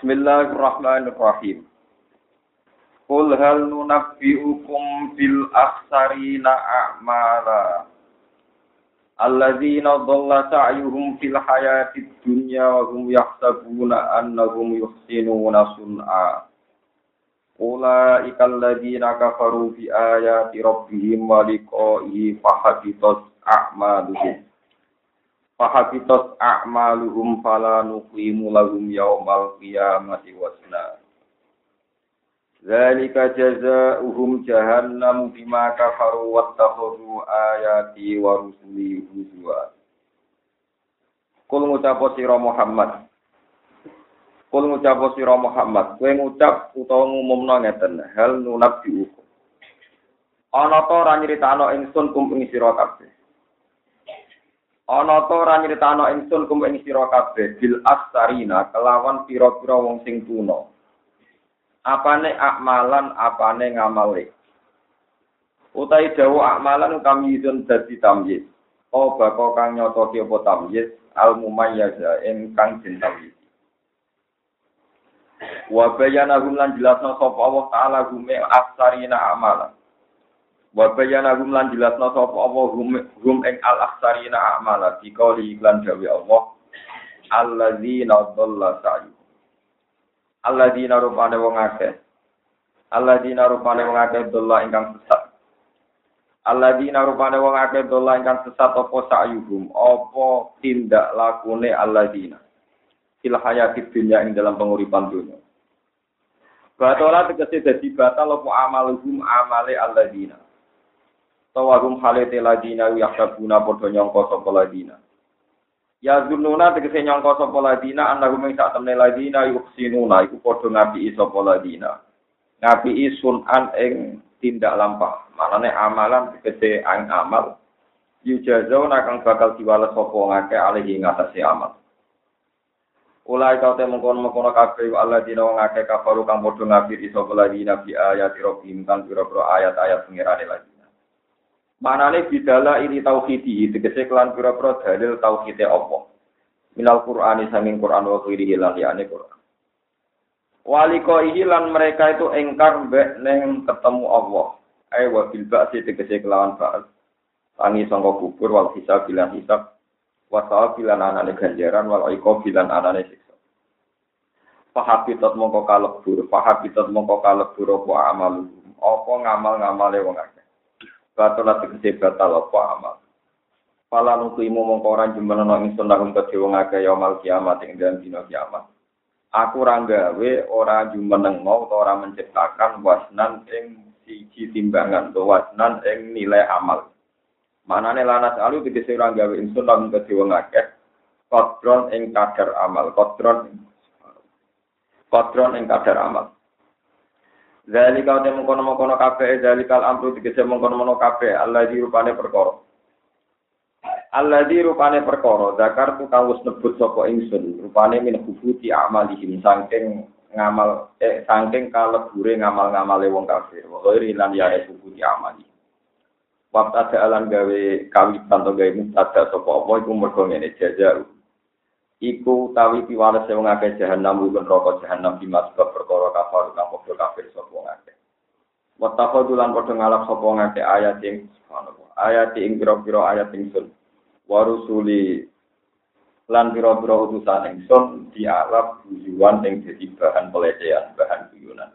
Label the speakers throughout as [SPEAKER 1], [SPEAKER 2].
[SPEAKER 1] Bismillahirrahmanirrahim. Qul hal nunabbi'ukum bil akhsarina a'mala. Alladzina dhalla sa'yuhum fil hayatid dunya wa hum yahsabuna annahum yuhsinuna sun'a. Ulaika alladzina kafaru bi ayati rabbihim wa liqa'ihi fahabitat a'maluhum. Fahabitat a'maluhum fala nuqimu lahum yaumal qiyamati wasna. Zalika jazaohum jahannam bima kafaru wattakhadhu ayati wa rusuli huzwa. Kul ngucap sira Muhammad. Kul ngucap sira Muhammad, kowe ngucap utawa ngumumno ngeten, hal nunabbi. Ana ta ora nyritano ingsun kum ing sira kabeh. Ana ta ora nyritano ingsun kum ing sira kabeh bil astarina kelawan pira-pira wong sing tuna. Apane akmalan apane ngamale. Utai dawa akmalan kami izun dadi tamyiz. Oh bako kang nyotoki apa tamyiz? Al mumayyaza kang den tamyiz. Wa bayana hum lan jelasna sapa Allah taala gume aksarina amalan wa bayana hum lan jelasna sapa Allah hum hum ing al aksarina amala dikauli iklan dawe Allah alladzina dhalla sa'yu Allah dina rupane wong akeh. Allah dina rupane wong akeh dolla ingkang sesat. Allah dina rupane wong akeh dolla ingkang sesat apa sa'yuhum, apa tindak lakune Allah dina. Fil hayatid dunya ing dalam penguripan dunia. Batola tegese dadi batal apa amaluhum amale Allah dina. Tawagum halete ladina yaksabuna padha nyangka sapa ladina. Ya zununa tegese nyangka sapa ladina annahu min sak temne ladina yuhsinuna iku padha ngapiki sapa ladina. Ngapiki sunan ing tindak lampah. Manane amalan tegese ang amal. Yujazau kang bakal diwales sapa ngake alihi ngatasi amal. Ulai kau te mengkono mengkono kabeh Allah dina wong akeh kafaru kang padha ngapiki sapa ladina bi ayati rabbihim kan pira-pira ayat-ayat pengirane lagi. Manane bidala ini tauhidi, tegese kelan pira-pira dalil tauhide apa. Minal Qur'ani sanging Qur'an wa khiri lan liyane Qur'an. Waliko lan mereka itu engkar mbek neng ketemu Allah. Ai wa bil ba'si tegese kelawan ba'as. Tangi sangka kubur wal hisab bilan hisab. Wa bilan anane ganjaran wal iqab bilan anane siksa. Fahabitat mongko kalebur, fahabitat mongko kalebur apa amal. Apa ngamal-ngamale wong akeh. Batal tegese batal apa amal. Pala nukimu mongko ora jemenono ingsun lahum kedhe wong akeh yaumul kiamat ing dalem dina kiamat. Aku ora gawe ora jumenengo utawa ora menciptakan wasnan ing siji timbangan utawa wasnan ing nilai amal. Manane lanas alu tegese ora gawe ingsun lahum kedhe wong akeh kodron ing kadar amal, kodron kodron ing kadar amal. Zalika te mengkono-mengkono kabeh zalikal amru tegese mengkono-mengkono kabeh Allah di rupane perkara. Allah di rupane perkara zakar tu kang wis nebut sapa ingsun rupane min hubuti amalihim saking ngamal eh saking kalebure ngamal-ngamale wong kafir. Wa ghairi lan ya hubuti amali. Waktu ada alam gawe kawitan atau gawe mustada sapa apa iku mergo ngene jajar iku tawi piwales wong akeh jahanam bukan rokok jahanam di sebab perkara kafir kang padha kafir sapa wong akeh. Wa tafadhulan padha ngalap sapa wong ayat ing. Ayat ing pira-pira ayat ingsun. Wa rusuli lan pira-pira utusan ingsun dialap tujuan ing dadi bahan pelecehan, bahan guyonan.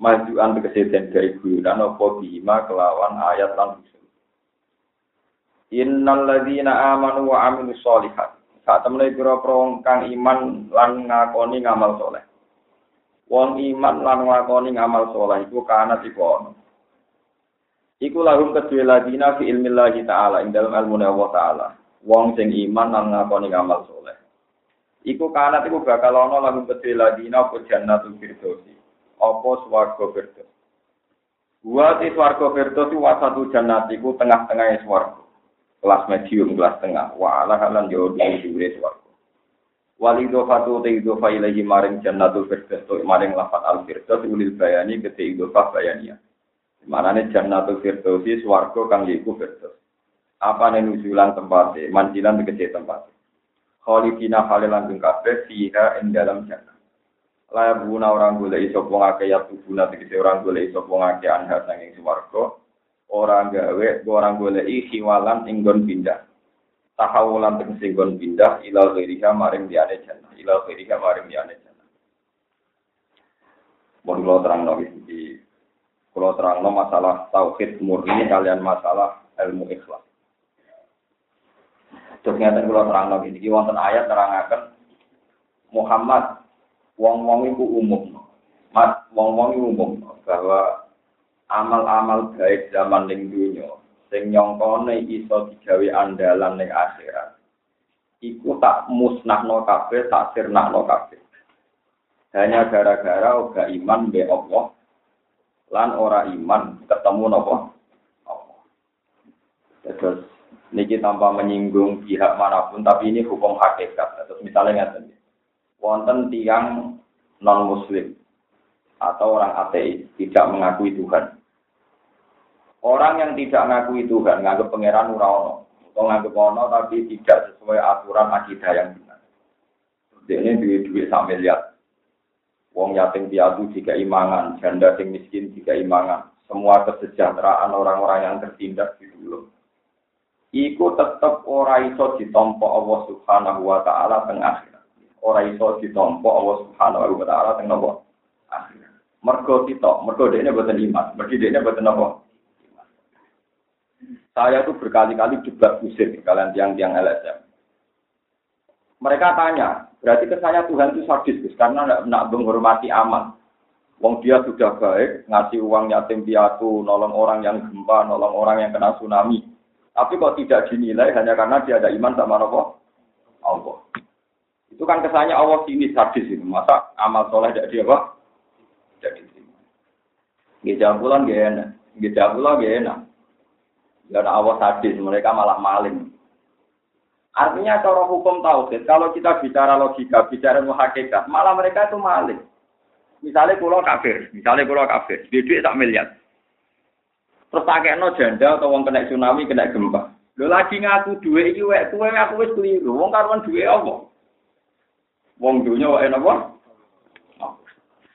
[SPEAKER 1] Majuan tegese den gawe guyonan apa bima kelawan ayat lan usul. Innal ladzina amanu wa amilus solihat Saat temene wong kang iman lan ngakoni ngamal soleh. Wong iman lan ngakoni ngamal soleh iku kana iku ono. Iku lahum kedue ladina fi ilmillah ta'ala ing dalam ilmu Allah ta'ala. Wong sing iman lan ngakoni ngamal soleh. Iku kana iku bakal ono lahum kedue ladina apa jannatul firdausi. Apa swarga firdaus. Wa ti swarga firdaus wa satu jannat iku tengah-tengahnya swarga kelas medium, kelas tengah. Wa ala halan yo di dhuwure swarga. Wal idhofatu te idhofa ilahi maring jannatul firdaus to maring lafat al firdaus ulil bayani kete idhofa bayania. Manane jannatul firdaus swarga kang yiku firdaus. Apa nih nujulan tempatnya, manjilan tegese tempatnya. Khalidina halilan ing kabeh fiha ing dalam jannah. Laya buna orang boleh iso wong akeh ya tubuna tegese orang boleh iso wong akeh anha sanging swarga. Orang gawe orang boleh hiwalan inggon pindah. Tahawulan tegese inggon pindah ilal ghairiha maring diane jannah. Ilal ghairiha maring diane. Mun kula terang iki kula terang masalah tauhid murni kalian masalah ilmu ikhlas. Terus ngeten kula terang lagi iki wonten ayat nerangaken Muhammad wong-wong iku umum. Mas wong-wong iku umum bahwa amal-amal baik zaman ning dunya sing nyongkone iso digawe andalan ning akhirat. Iku tak musnahno kabeh, tak sirnahno kabeh. Hanya gara-gara ora iman be Allah lan ora iman ketemu napa? Allah. Terus niki tanpa menyinggung pihak mana pun, tapi ini hukum hakikat. Terus misalnya ngeten wonten tiang non muslim atau orang ateis tidak mengakui Tuhan. Orang yang tidak mengakui Tuhan, nganggap pangeran ora atau nganggap ono tapi tidak sesuai aturan akidah yang benar. Ini duit-duit sak miliar. Wong yatim piatu jika imangan, janda sing miskin jika imangan. Semua kesejahteraan orang-orang yang tertindas di dulu. Iku tetap orang iso ditompo Allah Subhanahu wa taala tengah ora iso ditampa Allah Subhanahu wa taala teng napa akhir. Mergo kita, mergo dekne boten iman, mergo dekne boten napa. Saya tuh berkali-kali juga pusing kalian tiang-tiang LSM. Mereka tanya, berarti kesannya Tuhan itu sadis, karena tidak menghormati aman. Wong dia sudah baik, ngasih uang yatim piatu, nolong orang yang gempa, nolong orang yang kena tsunami. Tapi kok tidak dinilai hanya karena dia ada iman sama Allah? Allah. Itu kan kesannya Allah sini sadis itu. Masa amal soleh tidak dia apa? Tidak diterima. Gijabulan gak enak. Gijabulan gak enak. Ya Allah sadis, mereka malah maling. Artinya cara hukum tauhid, kalau kita bicara logika, bicara muhakikat, malah mereka itu maling. Misalnya pulau kafir, misalnya pulau kafir, dia duit tak miliar. Terus pakai no janda atau wong kena tsunami, kena gempa. Lo lagi ngaku duit iki wek kuwe aku wis keliru. Wong karuan duit apa? Wong dunya wae napa?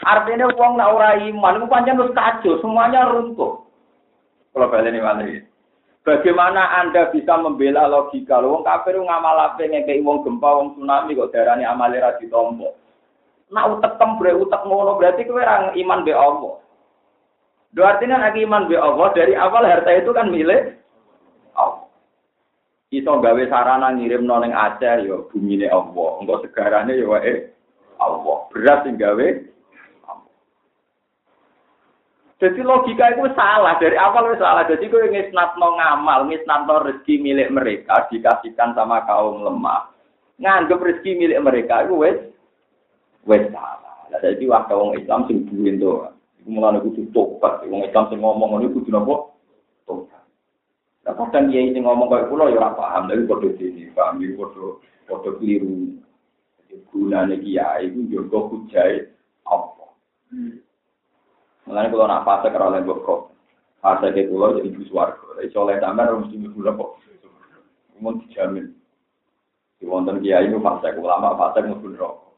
[SPEAKER 1] Artinya wong nak ora iman iku pancen wis kacau, semuanya runtuh. Kalau baleni malih. Bagaimana Anda bisa membela logika? Wong kafir ngamal ape ngekeki wong gempa, wong tsunami kok darani amale ra ditompo. Nak utek tembre utek ngono berarti kowe ora iman be Allah. Do artinya nek iman be Allah dari awal harta itu kan milik Allah. iso gawe sarana ngirim ning Aceh ya bumine Allah. Engko segarane ya wae Allah. Berat sing gawe Jadi logika itu salah dari awal itu salah. Jadi kowe ngisnatno ngamal, ngisnatno rezeki milik mereka dikasihkan sama kaum lemah. Nganggep rezeki milik mereka itu wes wes salah. Lah jadi waktu wong Islam sing duwe to. Iku mulane kudu tobat. Wong Islam sing ngomong ngono kudu napa? Tobat. Nah, kadang kiai sing ngomong kayak pulau ya ora paham, tapi padha dene paham iki padha padha keliru. Jadi gunane kiai iku yo hujai apa. Mulane kalau nak fase karo oleh kok. Fase ke pulau jadi bus warga. Iso oleh sampean harus mesti mlebu kok. Mun dijamin. Di wonten kiai itu fase ulama fase mlebu neraka.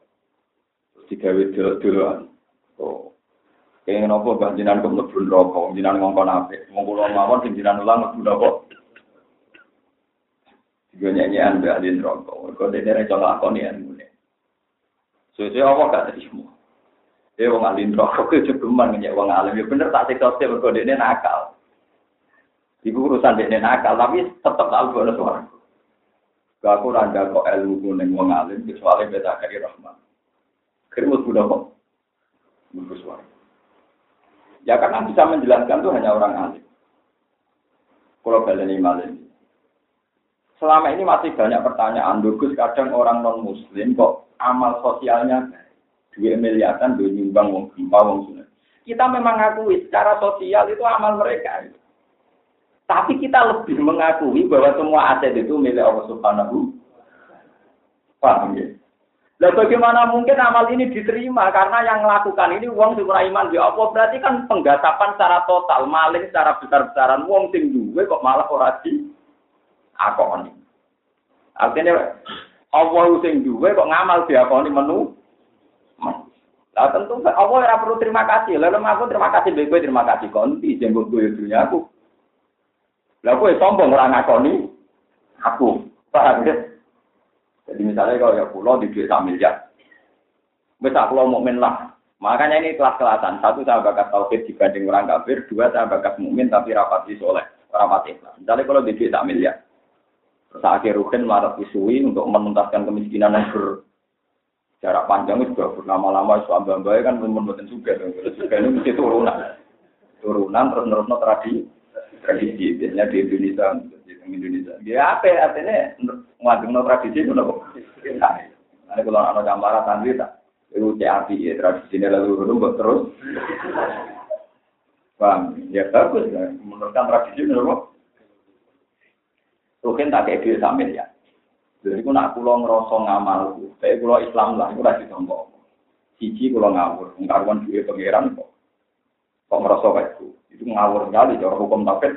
[SPEAKER 1] Terus digawe dulu-duluan. Oh, Kenging nopo banjinan kok mlebu neraka, jinan ngongkon apik. Wong kula mawon sing jinan ulang mlebu. Juga nyanyian di neraka. Kok dene ra iso nglakoni ilmune. Sesuai apa gak terima. Dia wong ahli neraka ku jegeman nyek wong alim. Ya bener tak siksa sih mergo dene nakal. Iku urusan dene nakal, tapi tetep tak ono suara. Gak aku randa kok ilmu ning wong alim kecuali beda kari rahmat. Kerimu sudah kok. Mlebu suara. Ya karena bisa menjelaskan itu hanya orang alim. Kalau baleni malim. Selama ini masih banyak pertanyaan, Dugus kadang orang non muslim kok amal sosialnya dua miliaran dua nyumbang wong gempa wong sunat. Kita memang akui secara sosial itu amal mereka. Tapi kita lebih mengakui bahwa semua aset itu milik Allah Subhanahu. Paham ya? Lah bagaimana mungkin amal ini diterima karena yang melakukan ini uang sing iman ya apa berarti kan penggasapan secara total, maling secara besar-besaran uang sing duwe kok malah ora di akoni. Artinya Allah sing duwe kok ngamal diakoni menu.
[SPEAKER 2] Lah tentu Allah ora perlu terima kasih. Lalu aku terima kasih baik terima kasih konti jembuk gue dunia aku. Lah kowe sombong ora ngakoni aku. Paham ya? Jadi misalnya kalau ya pulau di duit miliar. Wis aku mukmin lah. Makanya ini kelas-kelasan. Satu saya bakat tauhid dibanding orang kafir, dua saya bakat mukmin tapi rapati soleh, rapati ikhlas. Misalnya kalau di duit miliar. Terus akhir rugen marah isui untuk menuntaskan kemiskinan yang ber jarak panjang itu juga lama-lama itu ambang kan membuat juga dong. Juga ini mesti turunan, turunan terus terus tradisi tradisi biasanya di Indonesia di Indonesia. Ya apa artinya ngajeng tradisi itu nopo. Nah, kalau anak gambaran santri tak itu CAP ya tradisi ini lalu dulu terus. Bang, ya bagus. Menurutkan tradisi nopo. Tuhan tak kayak dia sambil ya. Jadi aku nak pulau ngerasa ngamal, saya pulau Islam lah, aku rasa tombol. Siji pulau ngawur, ngkaruan duit pangeran kok. Kok ngerasa kayak itu, itu ngawur sekali, cara hukum tafsir.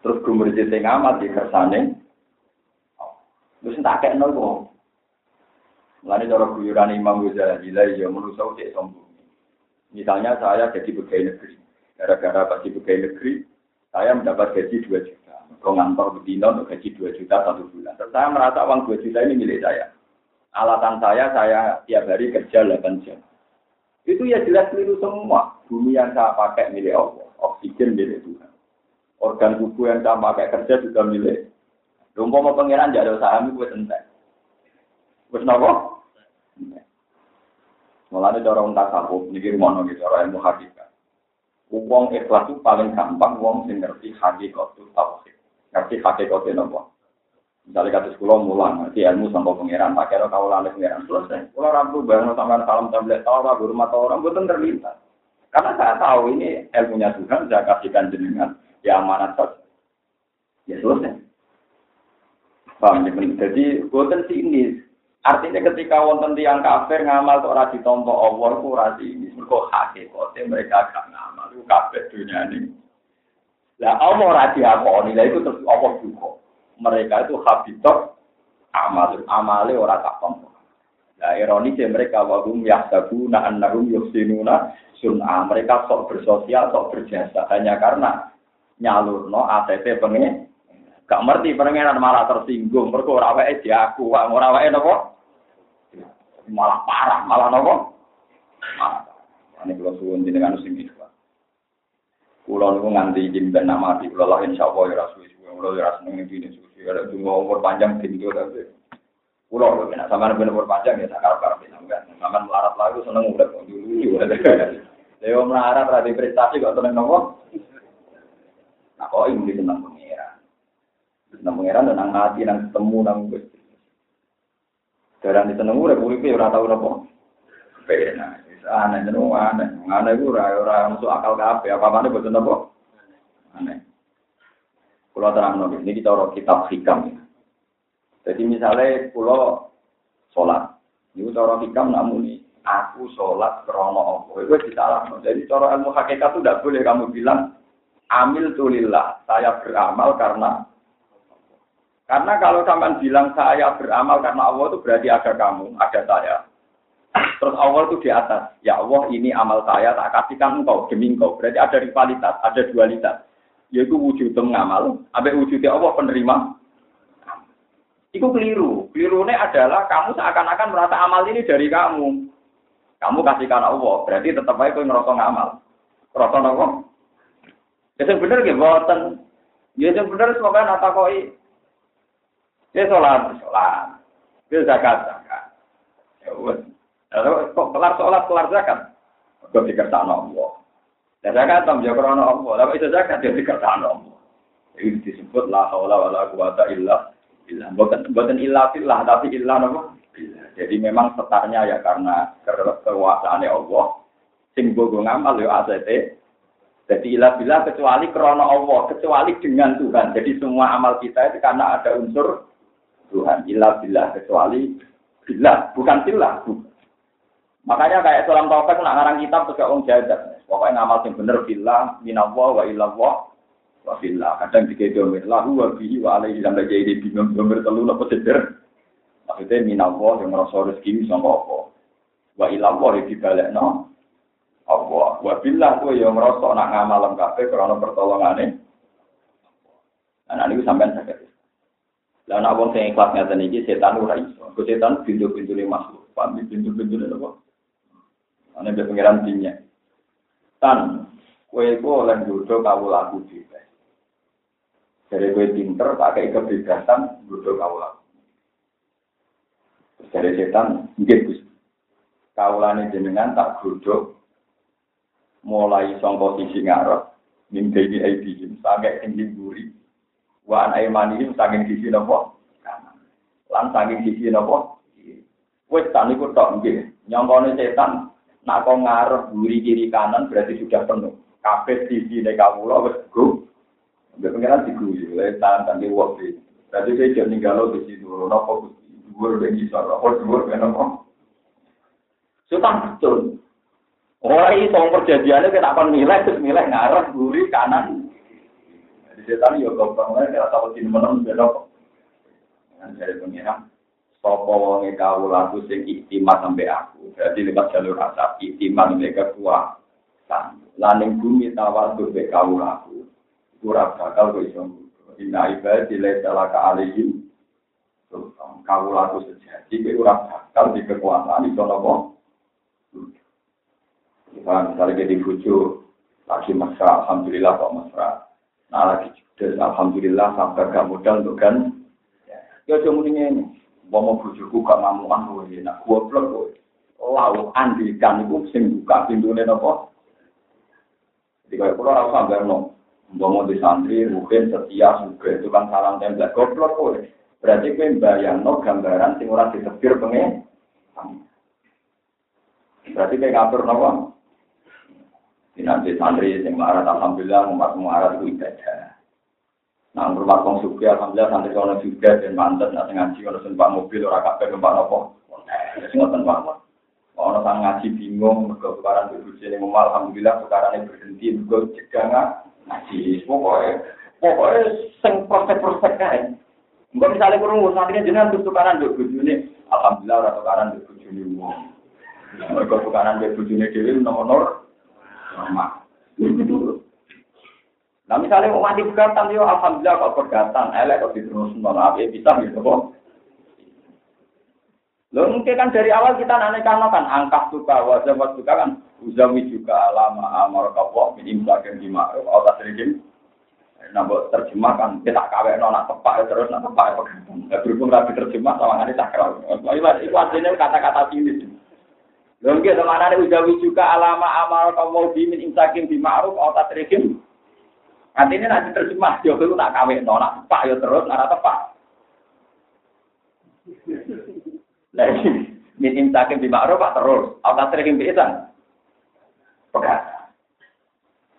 [SPEAKER 2] Terus gue merjete ngamal di kersane, terus tak kayak nol kok. Mulai cara guyuran Imam Ghazali, ya menurut saya cek sombong. Misalnya saya jadi pegawai negeri, gara-gara pasti pegawai negeri, saya mendapat gaji 2 juta. Kalau ngantor untuk gaji 2 juta satu bulan. Terus saya merasa uang 2 juta ini milik saya. Alatan saya, saya tiap hari kerja 8 jam. Itu ya jelas keliru semua. Bumi yang saya pakai milik Allah. Oksigen milik Tuhan. Organ tubuh yang saya pakai kerja juga milik. Lumpur mau pengiran jadi saham itu entek. Wes nopo? Mulane cara unta sabuk niki rumono gitu cara ilmu hakikat. Wong ikhlas itu paling gampang wong sing ngerti hakikat tauhid ngerti hakikatnya nopo. Misalnya kata sekolah mulang, ngerti ilmu sampai pangeran, pakai lo kau lalu pangeran selesai. Kalau rabu bareng sama salam tablet tahu apa guru mata orang betul terlintas. Karena saya tahu ini ilmunya Tuhan, saya kasihkan jenengan, ya amanat saja. Ya selesai. Paham ya? Jadi, buatan ini Artinya ketika wonten tiang kafir ngamal kok ora ditampa Allah ku ora ini. Mergo hakikate mereka gak ngamal. Kafir dunia ini. Lah Allah ora diakoni, lah itu terus Allah juga. Mereka itu habitat amal amale ora tak tompo. Lah ironis mereka wahum yahsabuna annahum yuhsinuna sun'a. Mereka sok bersosial, sok berjasa hanya karena nyalurno ATP pengen gak ngerti pengen malah tersinggung mergo ora wae diaku, ora wae napa? Malah parah, malah? Malah. Ini kalau suwun jenengan sing Kulo niku nganti izin ben nama di kulo lah insyaallah ya rasul kulo ya seneng iki. Suwe ada dungo umur panjang pintu tapi kulo lho nek sampean ben umur panjang ya tak karep-karep sampean. Sampean melarat lagu seneng udah kok dulu Leo melarat ra prestasi kok seneng nopo Nah kok ini seneng pengira Seneng pengira nang mati nang ketemu nang Gusti. Darah seneng urip uripe ora tau nopo Benar aneh jeneng aneh. Aneh iku ora ora masuk akal kabeh. Apa-apane boten apa? Aneh. Kulo terangno ini kita orang kitab hikam. Jadi misalnya kulo sholat, itu cara hikam namun aku sholat krono apa? Itu disalah. Jadi cara ilmu hakikat itu tidak boleh kamu bilang amil tulillah, saya beramal karena karena kalau sampean bilang saya beramal karena Allah itu berarti ada kamu, ada saya. Terus Allah itu di atas. Ya Allah ini amal saya tak kasihkan engkau demi engkau. Berarti ada rivalitas, ada dualitas. Yaitu wujud ngamal, abe wujudnya Allah penerima. Itu keliru. Kelirunya adalah kamu seakan-akan merasa amal ini dari kamu. Kamu kasihkan Allah, berarti tetap aja kau ngerasa ngamal. Ngerasa apa? Ya sebenarnya gitu, boten. Ya sebenarnya semoga nata koi. Ya sholat, sholat. Ya zakat, zakat. Ya Lalu kok kelar sholat, kelar zakat? Kok dikertakan Allah. Dan zakat tam ya krono Allah. Lalu itu zakat ya dikertakan Allah. Ini disebut la haula wala quwata illa billah. Bukan bukan illa billah, tapi illa apa? Jadi memang setarnya ya karena kekuasaan Allah. Sing bogo ngamal ya ACT. Jadi ilah bila kecuali krono Allah, kecuali dengan Tuhan. Jadi semua amal kita itu karena ada unsur Tuhan. Ilah bila kecuali bila, bukan bila. Makanya kayak sulam taufik nak ngarang kitab tuh kayak orang jadat. Pokoknya ngamal yang bener bila minallah wa illallah wa billah. Kadang tiga domir lahu wa bihi wa alaihi sampai jadi bingung domir telu nopo seder. Maksudnya minallah yang ngerasa rezeki sama apa. Wa ilallah dibalekno Allah. Wa billah kowe yo ngrasa nak ngamal kabeh krana pertolongane. Nah, niku sampean saged. Lah nek wong sing ikhlas ngaten setan ora iso. Kok setan pintu-pintune makhluk. Pamit pintu-pintune apa? Ana be pengiran dinya. Tan, kowe iku oleh nggodho kawulaku dhewe. Dari kowe pinter, pakai kebebasan, nggodho kawulaku. Terus dari setan, nggih Gus. Kawulane jenengan tak godho mulai song posisi ngarep min baby aidihim sampai tinggi buri wa an aymanihim saking sisi napa lan saking sisi napa wis tak niku tok nggih nyongkone setan nak kok ngarep buri kiri kanan berarti sudah penuh kabeh sisi nek kawula wis go Mbak pengiran diguyu, letan, tadi waktu Berarti saya jangan ninggalo di situ, nopo dhuwur ben iso, nopo dhuwur ben nopo. Sultan betul. Ora iso perjanjiane kita akan milih terus milih ngarep buri kanan. Jadi setan yo gampang wae kira tau di menem. Kan dari pengiran sapa wonge kawulaku sing iktimat sampai aku. Berarti lewat jalur rasa iktimat mereka kekuatan. Laning bumi tawadhu be kawulaku. Ora bakal iso. Inna ibadi laisa laka alaihim. Kawulaku sejati ora bakal di kekuasaan iso napa? Kita misalnya jadi bucu, lagi mesra, alhamdulillah kok mesra. Nah lagi judes, alhamdulillah sampai gak modal untuk kan. Ya cuma ini, wong mau bujuku gak mau anu ini nak gua blok gue lalu andikan iku sing buka pintune napa? nopo di kayak pulau aku sambil nong gua mau mungkin setia suka itu kan salam tembak gua blok berarti gue bayang no gambaran sing ora di tepir pengen. Berarti kayak ngatur napa? di nanti santri sing marah alhamdulillah umat marah itu ibadah. Nah, rumah kong suki, alhamdulillah, santri kalau juga dan mantan, nanti ngaji kalau sempat mobil, orang kafe numpak nopo. Sing ngoten mawon. Ono sang ngaji bingung, mergo tukaran ibu jeneng umal, alhamdulillah tukarane berhenti, mergo cegah ngaji. Pokoknya, pokoknya sing prospek-prospek kae. Engko misalnya kurung santri jenengan tukaran ibu bojone, alhamdulillah ora tukaran ibu bojone wong. Mergo tukaran ibu bojone dhewe nomor normal. Nah misalnya mau mati pegatan, yo alhamdulillah kok pegatan, elek kok diterus maaf ya bisa gitu kok. Lo mungkin kan dari awal kita nanekan kan angkat suka wajah suka kan uzawi juga lama amar kapwa min imsakin di ma'ruf atau tasrikin. Nambah terjemah kan kita kawe nona tepak terus nak tepak pegatan. Berhubung rapi terjemah sama ngani sakral. Itu artinya kata-kata ini. Longge ke mana nih ujawi juga alama amal kamu di min imsakin di ma'ruf atau tasrikin. Artinya nanti terjemah yo itu nak kawe nona tepak yo terus nara tepak. Lagi min imsakin di ma'ruf terus atau tasrikin bisa. Pegat.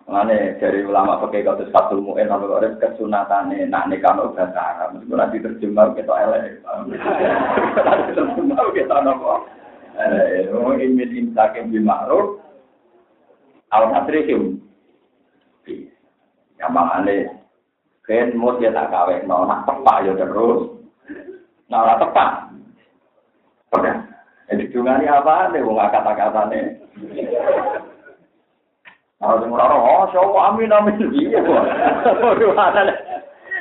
[SPEAKER 2] Mane dari ulama pakai kata satu mu'en lalu orang kesunatane nak nikah no bahasa Arab. Meskipun nanti terjemah kita elek. Nanti terjemah kita nopo. Eh, min imsakin di ma'ruf atau tasrikin. Gampangane ben mut ya tak gawe no nak tepak ya terus. Nah ora tepak. Oke. Jadi dungane apa nih wong kata-katane. Kalau sing ora oh syawu amin amin iya kok. Waduh ana.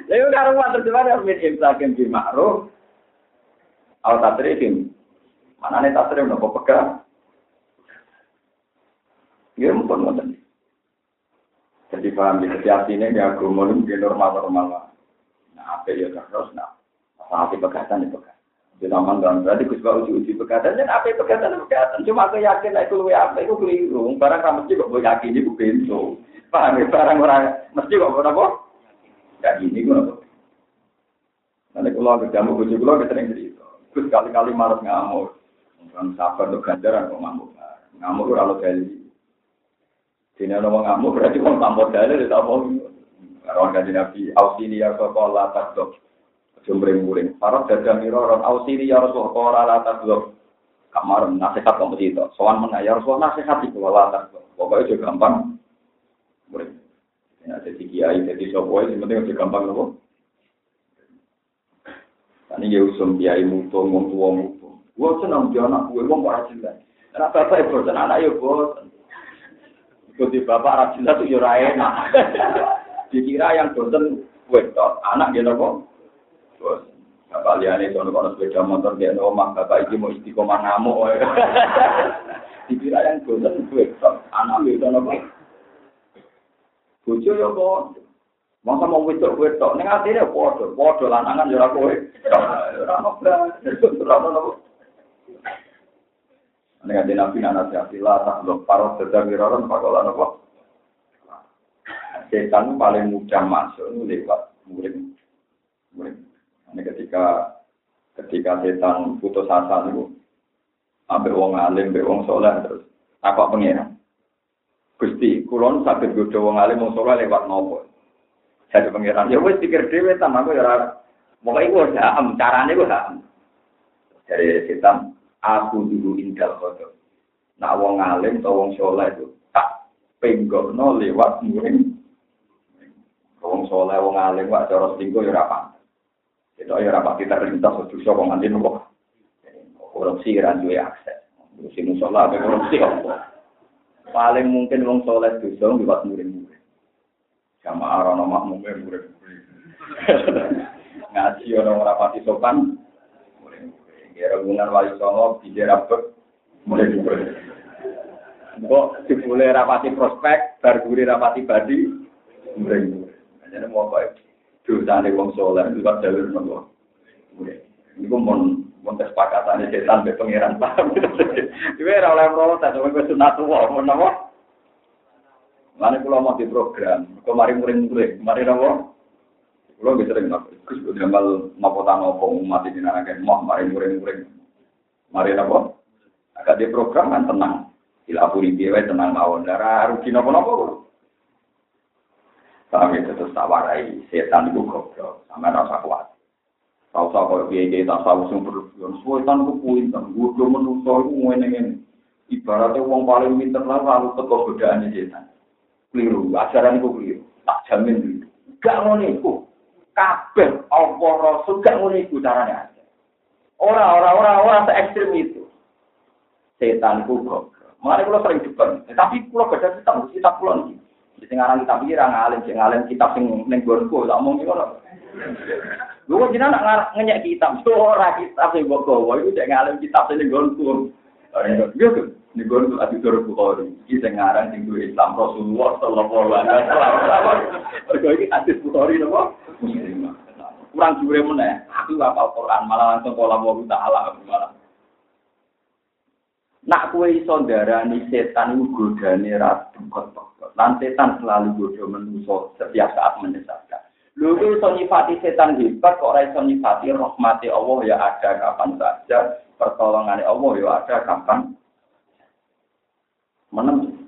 [SPEAKER 2] Lha karo wa terjemah min imsakin bi ma'ruf. Aw tasrifin. Manane tasrif nopo pegang. Ya mumpun ngoten. Jadi paham di setiap sini di agama itu normal-normal. Nah, apa ya terus, nah, hati pegatan itu pegatan. Di taman dan berarti gus bau uji pegatan, dan apa pegatan pegatan. Cuma aku yakin itu luwe apa itu keliru. Barang kamu mesti kok yakin itu pintu. Paham ya? Barang orang mesti kok apa? Ya gini gue apa? Nanti kalau ketemu gus gue sering cerita. Gus kali-kali marah ngamuk. Orang sabar untuk ganjaran kok ngamuk. Ngamuk kalau kali Dini ada mau ngamuk, berarti mau tambah dalil, tidak mau. Orang kaji Nabi, Ausini ya Rasulullah tak dok. Jumring-muring. Para dagang miro, orang Ausini ya Rasulullah tak dok. Kamar nasihat kamu itu. Soal mana ya Rasulullah nasihat itu wala tak dok. Pokoknya juga gampang. Muring. Ya, jadi kiai, jadi sopoi, yang penting juga gampang loh. Ini ya usum kiai mutung, wong tua mutung. Gue senang dia anak gue, wong para cinta. Karena bapak ibu bosan, anak ya bosan. Ikuti bapak rajin itu ya enak. Dikira yang bosan wedok, anak dia nopo. Bosan. Bapak liane sono kono sepeda motor dia omah bapak iki mau istiqomah ngamuk. Dikira yang bosan wedok, anak dia nopo. Bojo ya kok. Masa mau wedok wedok, ning atine padha, padha lanangan ya ora kowe. Ora ono ora ono Nek ada nabi anak siapa tak lo parot sedang diroron pakolan apa? Setan paling mudah masuk lewat murid. Murid. Ini ketika ketika setan putus asa itu, ambil wong alim, ambil wong soleh terus apa pengiran? Gusti, kulon sakit godo wong alim wong soleh lewat nopo. Jadi pengiran, ya wes pikir dewe sama aku ya Mulai gue ham, caranya gue ham. Dari setan, aku dulu indal kodo. Nak wong alim atau wong soleh itu tak penggono lewat muring. Wong soleh wong alim wak cara selingkuh ya rapat. Itu ya rapat kita terlintas dosa wong nanti nopo. Korupsi kan duwe akses. Korupsi musola apa korupsi apa? Paling mungkin wong soleh dosa lewat muring-muring. Sama arana makmumnya muring-muring. Ngaji orang rapati sopan. Ya, Ragunan wali songo, bijak rapet, mulai juga. Kok dibule rapati prospek, barguri rapati badi, mulai juga. Jadi mau kok dosa nih wong soleh, itu kan jalur nopo. Ini pun mon mon kesepakatan setan be pangeran paham. Iku ora oleh protes, kowe sunat tuwa, mon nopo. Mana kalau mau di program, kemarin muring-muring, kemarin apa? Kalau bisa sering napa, Gus udah ngambil nopo tanah nopo umat ini anak mau mari muring-muring, mari apa? Agak di program kan tenang, dilapuri dia tenang mawon, darah rugi nopo-nopo. Kami itu terus tawarai setan itu goblok, sama rasa kuat. Tahu tahu kalau dia dia tak tahu sing berlebihan, setan itu pinter, gue menungso itu ngene Ibaratnya uang paling pinter lah lalu teko godaannya setan. Keliru, ajaran itu keliru, tak jamin dulu. Gak mau niku, kabeh apa rasul gak ngono iku carane. Ora ora ora ora se ekstrem itu. Setan ku kok. Mulane kula sering depan, tapi kula baca kitab kitab kula niki. Sing aran kitab iki ra ngalim, sing ngalim kitab sing ning gonku, tak omong ngono. Lu jenengan nak ngenyek kitab, ora kitab sing mbok gawa iku sing ngalim kitab sing ning gonku. Yo ning gonku ati tur Bukhari. Iki sing ngaran sing duwe Islam Rasulullah sallallahu alaihi wasallam. Kok iki hadis Bukhari napa? kurang jure meneh. Aku hafal Quran malah langsung pola wa taala malah. Nak kue iso darani setan iku godane ra kok Lan setan selalu godo menungso setiap saat menyesatkan. Lho kuwi iso nyifati setan hebat kok ora iso nyifati rahmati Allah ya ada kapan saja, pertolongan Allah ya ada kapan. Menem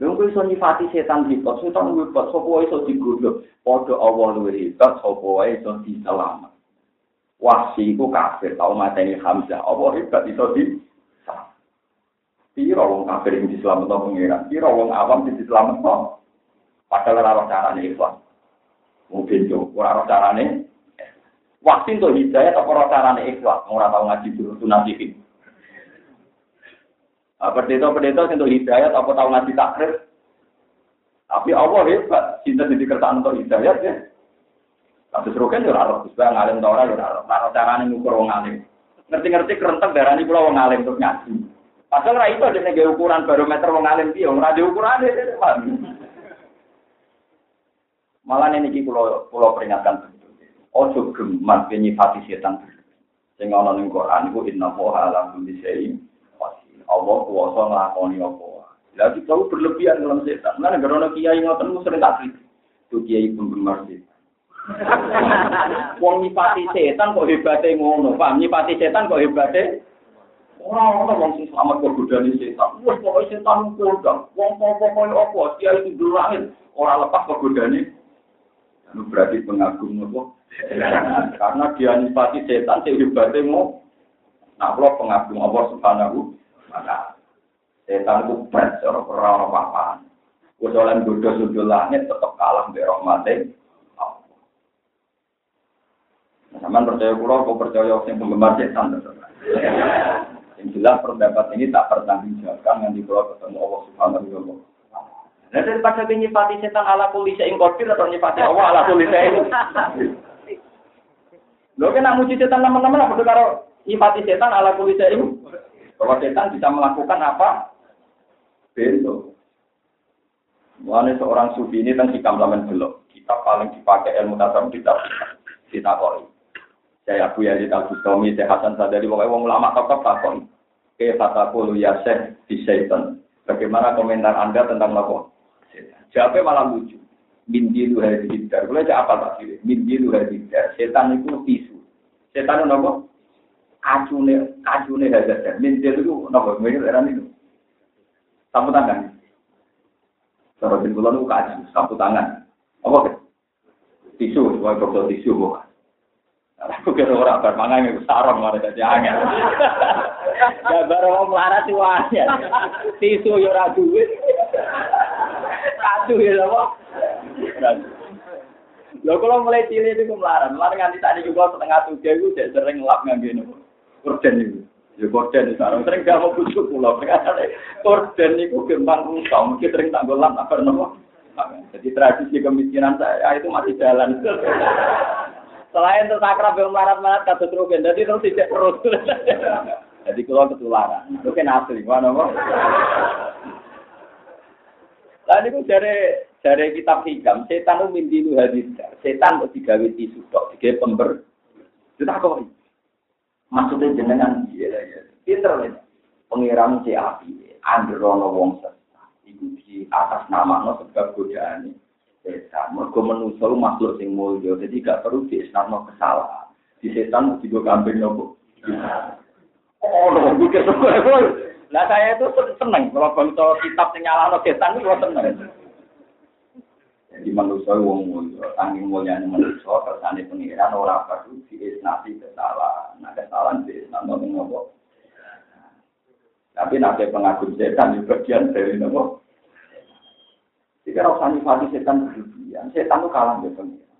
[SPEAKER 2] Lha kuwi iso nyifati setan hebat, setan hebat sapa wae iso digodhog. Padha Allah luwih hebat sapa wae iso diselamat. Wahsi iku kafir tau mateni Hamzah. Apa hebat iso di Piro wong kafir yang diselamat pengiran, piro wong awam yang diselamat Padahal ora carane ikhlas. Mungkin yo ora ora carane. Wahsi untuk hidayah atau ora carane ikhlas, ora tau ngaji dulu tunasikin. Pendeta-pendeta untuk hidayat apa tahu ngaji takrif. Tapi Allah hebat, cinta di kertaan untuk hidayat ya. Kasus roken ya harus bisa ngalim tora ya harus. Taruh carane ngukur wong alim. Ngerti-ngerti kerentek darah ini pulau wong alim untuk ngaji. Padahal ra itu ada ukuran barometer wong alim dia, ora ada ukuran Malah ini pulau pulau peringatkan Ojo gemat nyifati setan. Sing ana ning Quran iku inna wa ala kulli syai'in Allah kuasa ngelakoni apa. Lah kita berlebihan dalam setan. Nah, negara ono kiai ngoten sering tak kritik. Itu kiai penggemar setan. Wong nyipati setan kok hebate ngono, paham? Nyipati setan kok hebate Orang orang wong sing selamat kok godani setan. Wes pokoke setan kodang. Wong pokoke koyo apa? Kiai itu durangin ora lepas kok godani. Itu berarti pengagum nopo? Karena dia nyipati setan sing hebate ngono. Nah, kalau pengagum Allah Subhanahu maka setan itu berat orang apa Kusolan bodoh sudul langit tetap kalah di rahmati. Sama percaya kulo, kau percaya yang penggemar setan. Yang jelas pendapat ini tak pertanggungjawabkan yang dibawa ketemu Allah Subhanahu wa taala. Nah daripada nyifati setan ala kulli syai'in qadir atau nyifati Allah ala kulli syai'in. Lho kena muji setan teman-teman apa karo nyifati setan ala kulli syai'in. Bahwa setan bisa melakukan apa? Bento. Mulanya seorang sufi ini tentang hikam lamen belok. Kita paling dipakai ilmu tasawuf kita kita koi. Saya Abu Yazid Al Bustami, saya Hasan Sadari, pokoknya wong ulama tokoh takon. Ke fatakulu ya syekh di syaitan. Bagaimana komentar Anda tentang lapor? Jawabnya malah lucu. Min dilu hadidar. Boleh apa tak sih? Min dilu hadidar. Setan itu tisu. Setan itu apa? Kacune, kacune hadidar. Min dilu itu apa? Mirip era itu. Sapu tangan. Cara bin bulan itu kacu, sapu tangan. Apa? Tisu, sebagai botol tisu bukan. Aku kira orang bermangan itu sarong malah jadi angin. Ya baru mau melarat wahnya. Tisu ya ora duit. Kadu ya apa? Lho kalau mulai cilik itu melarat, melarat nganti tadi juga setengah tujuh itu sering ngelap ngangge nopo. Korden itu. Ya korden itu sarong sering gak mau busuk pulau. Korden itu gembang rusak, mungkin sering tak golap apa nopo. Jadi tradisi kemiskinan saya itu masih jalan. Selain itu sakrab yang melarat-melarat kata terukin, jadi terus tidak terus. jadi kalau ketularan, itu kan asli, mana mau? Lalu itu dari dari kitab hikam, setan itu mimpi itu hadis, setan itu digawe tisu tok, digawe pember. Itu tak kok. Maksudnya jenengan dia ya, pinter nih. Pengiran si api, androno wong sesat, itu di atas nama no sebab godaan setan. Mergo manusa makhluk sing mulya, jadi gak perlu diisnarno kesalahan. Di setan juga kambing nopo. Oh, no, pikir Nah saya itu seneng kalau bangsa kitab sing nyalahno setan itu seneng. Jadi manusia wong mulya, tanging mulyane manusia kersane pengiran ora perlu diisnati kesalahan. Nah kesalahan diisnarno ning nopo. Tapi nanti pengagum setan di bagian dari nopo. Jika rasa nifati setan berlebihan, setan itu kalah dengan pengiran.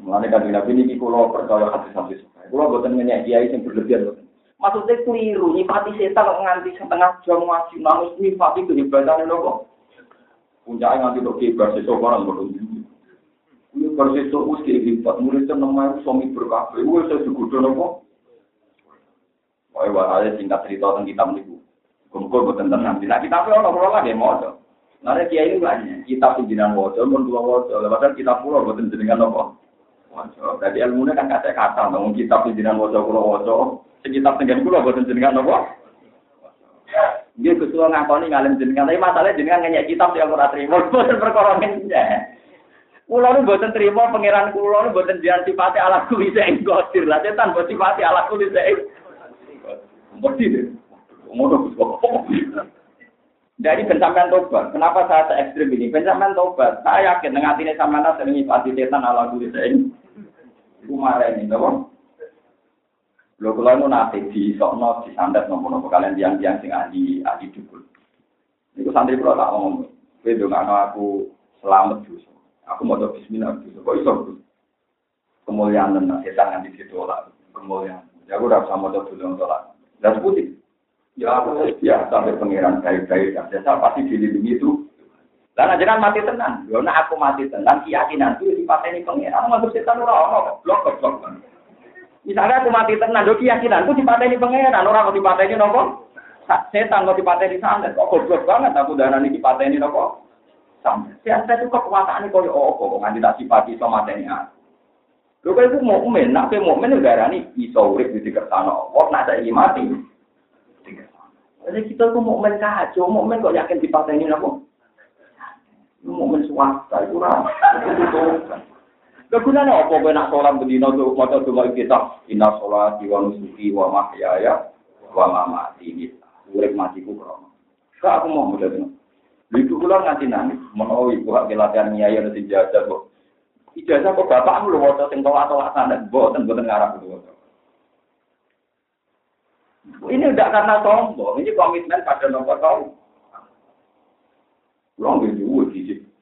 [SPEAKER 2] Mulanya kan nabi ini kalau percaya hati sampai suka. Kalau buatan nanya kiai yang berlebihan, maksudnya keliru. Nifati setan nganti setengah jam nangis nifati kehebatan itu kok. Puncaknya nganti untuk kibar sesok orang berdua. Ini bersesok us kehebat, muridnya namanya suami berkafe. Wah saya juga nopo. Wah, wah, singkat cerita tentang kitab ini. Kumpul buatan tenang. Nah, kitabnya orang-orang lagi mau Nah, kiai ini banyak. Kitab pimpinan wajah, pun dua wajah. Padahal kitab pulau buatan jenengan apa? Jadi ilmunya kan kata kata, namun kitab pimpinan wajah pulau wajah. Sekitar tengah pulau buatan jenengan apa? Dia ketua ngakoni ngalim jenengan. Tapi masalahnya jenengan nanya kitab yang ora terima. Buatan perkara Kulo nu boten terima pangeran kulo nu boten jian sifate ala kuwi sing godir. Lah setan boten sifate ala kuwi sing. Mesti. Jadi pencaman tobat. Kenapa saya se ekstrim ini? Pencaman tobat. Saya yakin dengan hati sama nasi sering nyipati setan ala ini. Iku marah ini, tau? Lo kalau nu nanti di sokno di sandat nopo nopo kalian tiang-tiang sing ahli ahli dukul. Iku santri pulau tak ngomong. Kowe ndongakno aku selamat dosa. Aku mau bismillah dosa. Kok iso? Kemuliaan dan setan nanti situ lah. Kemuliaan. Ya aku sama coba dulu untuk lah. Dan putih. Ya, ya sampai pangeran baik-baik saja. Saya pasti dilindungi itu. Karena jangan mati tenang. Karena aku mati tenang, keyakinan itu dipateni pangeran. Masuk setan orang blok blok. Misalnya aku mati tenang, do keyakinan itu dipateni pangeran. Orang kok dipateni nopo? Setan kok dipateni santet. Kok goblok banget aku darani dipateni nopo? Sampai. Saya itu kekuasaan kok oh kok nganti tak sifati sama mateni aku. Lho kok itu mukmin, nek mukmin darani iso urip di kersane Allah, nek saiki mati. Jadi kita tuh mau main kacau, mau main kok yakin dipateni? Mau main swasta itu lah. Kegunaan apa kowe nak sholat bedino tuh maca donga kita inna sholati wa nusuki wa mahyaya wa mamati ini urip matiku krono. Kak aku mau modal itu. Itu kula nganti nangis menawa ibu hak latihan nyai ana ijazah kok. Ijazah kok bapakmu lho waca sing atau sana boten boten ngarap itu. Ini tidak karena sombong, ini komitmen pada nomor tahu. Gizi,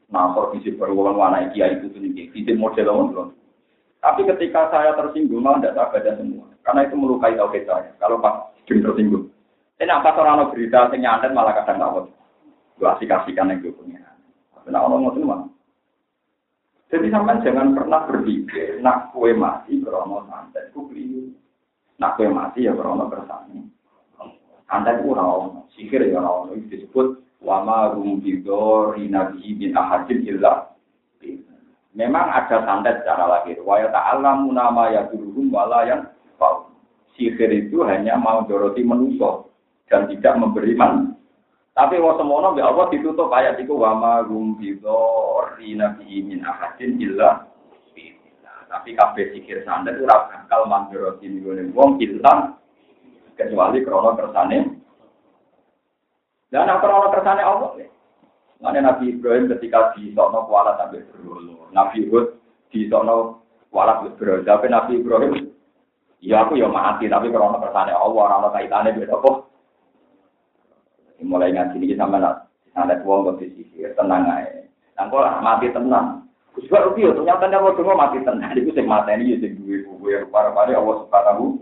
[SPEAKER 2] nampor gizi berulang warna kiai itu tinggi, gizi model orang belum. Tapi ketika saya tersinggung, malah tidak saya baca semua. Karena itu melukai tauhid saya. Kalau pas jeng tersinggung. Ini apa orang berita yang nyantet malah kadang ngawet. Gua asik-asikan yang gue punya. Tapi nak orang ngomong semua. Jadi sampai jangan pernah berpikir, nak kue mati krono santet, ku beli. Nak kue mati ya krono kersane. Santet ku rawon, sihir ya rawon. Itu disebut wama rumbidor inabi bin ahadin illa Memang ada santet secara lahir. Wa ta'alamu nama ya duruhum wala yang Sihir itu hanya mau doroti menuso dan tidak memberi man. Tapi wa semono ya Allah ditutup ayat itu wa ma rum bidori nabi min ahadin illa tapi kabeh sihir santet ora bakal mandoroti nggone wong illa kecuali krono kersane. Dan apa krono kersane Allah? Mana Nabi Ibrahim ketika di Sono kuala sampai berulu. Nabi Hud di Sono kuala berulu. Tapi Nabi Ibrahim, ya aku ya mati. Tapi kalau kersane Allah, orang kaitannya beda kok. Mulai ngaji ini sama nak. Ada uang posisi, tenang aja. Nangkol mati tenang. Kusbah rugi ya, ternyata dia mau dengar mati tenang. Itu sing mati ini, sing duwe buku yang para-para Allah subhanahu.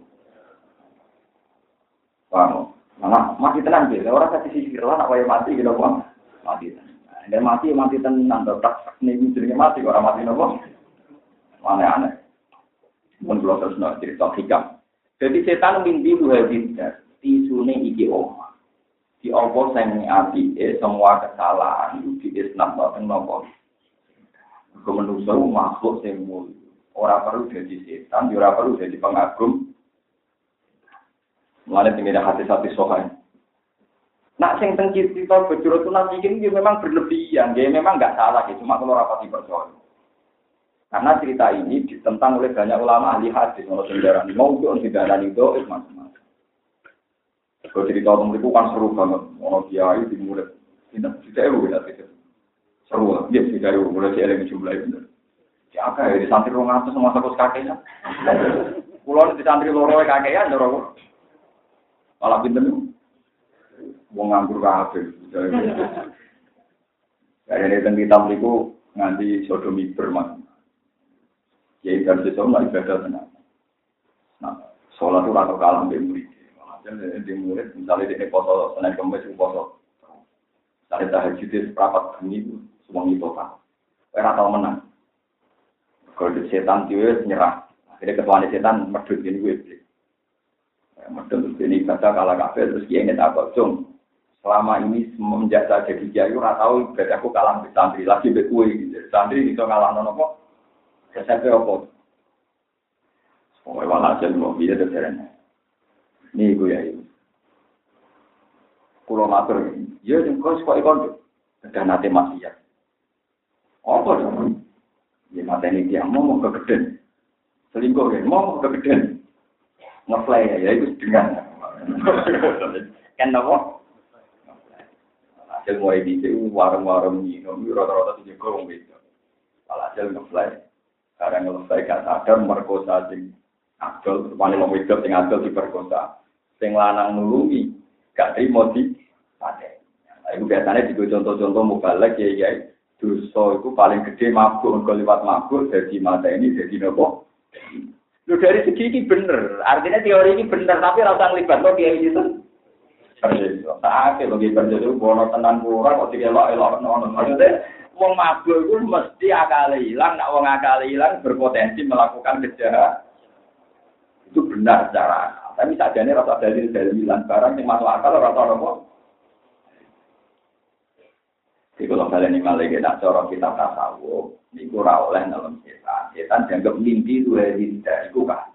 [SPEAKER 2] Paham? Mana mati tenang sih. Orang kasih sisir lah, nak mati gitu, bang. Mati tenang. Dan mati mati tenang, tetap nih jenenge mati orang mati nopo. Aneh aneh. Mun kula terus no cerita hikam. Jadi setan mimpi dua bidar, tisune iki oma. Di opo sing api eh semua kesalahan itu di Islam boten nopo. Kemenusa makhluk sing mulia. Ora perlu jadi setan, ora perlu jadi pengagum. Mulane tinggal hati-hati sohain. Nak sing teng kita bejuro tunan ini memang berlebihan, dia memang nggak salah, ya. cuma kalau rapat dipercaya. Karena cerita ini ditentang oleh banyak ulama ahli hadis, kalau sejarah mau itu sejarah itu macam-macam. Kalau cerita tentang itu kan seru banget, mau kiai dimulai, tidak tidak ewu ya seru dia tidak ewu mulai si eleng jumlah itu. Ya apa ya di santri rong atas sama satu kakeknya, pulau di santri loro kakeknya, dorong malah pinter wong nganggur kabeh. Kayane teng kitab niku nganti sodomi bermak. Ya ikan sesuk lah ibadah tenan. Nah, sholat itu rata kalah mbek murid. Jadi di murid misalnya dia foto senin kemis foto. Misalnya tahajud itu seperempat ini semua itu kan. Ora tau menang. Kalau di setan dia nyerah. Akhirnya ketuaan setan medut ini gue. Medut ini kata kalah kafe terus dia ingin apa cung selama ini semenjak saya jadi kiai ora tahu berarti aku kalah di santri lagi be kue gitu. Santri itu ngalah nono kok. SMP apa? Pokoknya walhasil mau bisa terserahnya. Ini gue ya ini. Kulo matur, ya yang kau suka ikon dan nanti masih ya. Apa dong? Ya mata ini dia mau mau kegeden, selingkuh ya mau kegeden, ngeplay ya itu dengan. Kan nopo? hasil mulai di sini warung-warung rata-rata hasil ngefly karena ngefly gak sadar merkosa sing adol wani wong wedok sing adol diperkosa. Sing lanang nulungi gak terima di nah, itu biasanya juga contoh-contoh mubalek ya ya dosa itu paling gede mabuk kalau lewat mabuk jadi mata ini jadi nopo Lu dari segi ini bener, artinya teori ini bener, tapi rasa ngelibat lo kayak gitu. Sakit lagi kerja itu bono tenan kurang kok dikelok elok nono. Maksudnya wong mabuk itu mesti akal hilang, nak wong akal hilang berpotensi melakukan kejahatan. Itu benar secara akal. Tapi ini rasa dalil dalilan barang yang masuk akal rasa apa? Jadi kalau kalian ini malah kita cara kita tasawuf, ini kurang oleh dalam setan. Setan dianggap mimpi itu dari itu kan.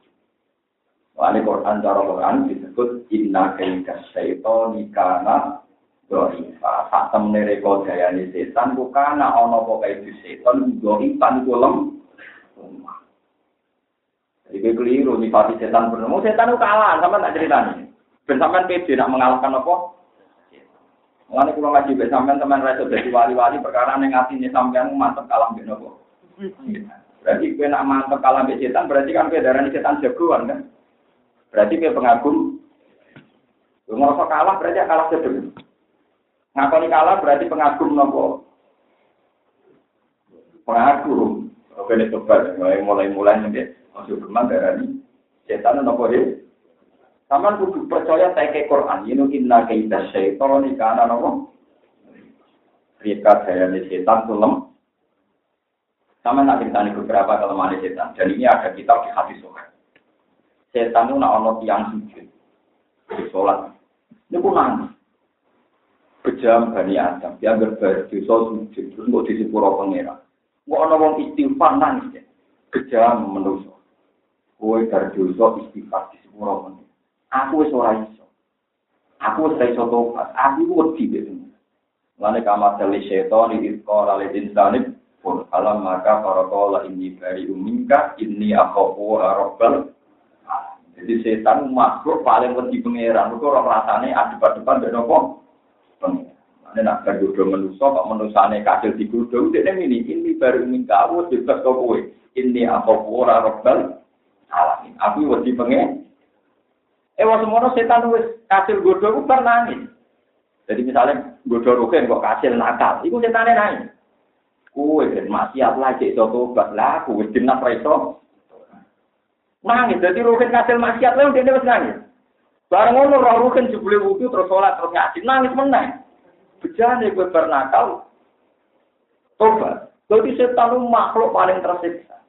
[SPEAKER 2] Wali Quran cara Quran disebut inna kaita syaitan ikana doifa. Sak temne reko dayane setan bukan ana apa kae setan doifan iku lem. Jadi gue keliru nih pati setan bener. Mau setan itu kalah, sama tak ceritanya. Ben sampean nak mengalahkan apa? Mulane ngaji be sampean teman reso dadi wali-wali perkara ning atine sampean mantep kalah mbek nopo. Berarti kowe nak mantep kalah setan berarti kan kowe darani setan jagoan kan? Berarti dia pengagum. Ngerasa kalah berarti kalah sedeng. Ngakoni kalah berarti pengagum nopo. Pengagum. Oke, ini coba mulai mulai mulai nih Ojo geman darani setan nopo he. Saman kudu percaya teke Quran. Ini inna kaita syaitan kana nopo. Rika daya setan tulem. Sama nak ceritanya beberapa kelemahan setan. Dan ini ada kitab di hadis sohail. Setan itu nak ono tiang sujud. Di sholat. Ini pun nangis. Bejam Bani Adam. Dia berdosa sujud. Terus mau di sepuro pengira. Mau ono wong istighfar nangis. Ya. Bejam menuso. Kue berdosa istighfar di sepuro pengira. Aku wis ora iso. Aku wis iso tobat. Aku wedi gitu. Lane kamar setan itu kalau insani pun alam maka para kola ini dari umingka ini aku rabbal jadi setan makhluk paling wedi pangeran itu orang rasane adep-adepan mbek nopo Ini nak bergodo menuso, kok menusane kasil di godo, udah ini, ini baru ingin kamu, bebas kau. Ini apa pura robbal alamin. Aku wedi pengen. Eh, waktu semono setan wis kasil godo, aku nangis. Jadi misalnya godo rugen kok kasil nakal, itu setannya nangis. Kue dan maksiat lagi itu tobat lah, kue jenak reso. Nangis, jadi rugen kasil maksiat lah, dia nangis. Barang ngono roh rugen sebelum wudhu terus sholat terus ngaji, nangis menang. Bejane kue bernakal, tobat. Jadi setan makhluk paling tersiksa.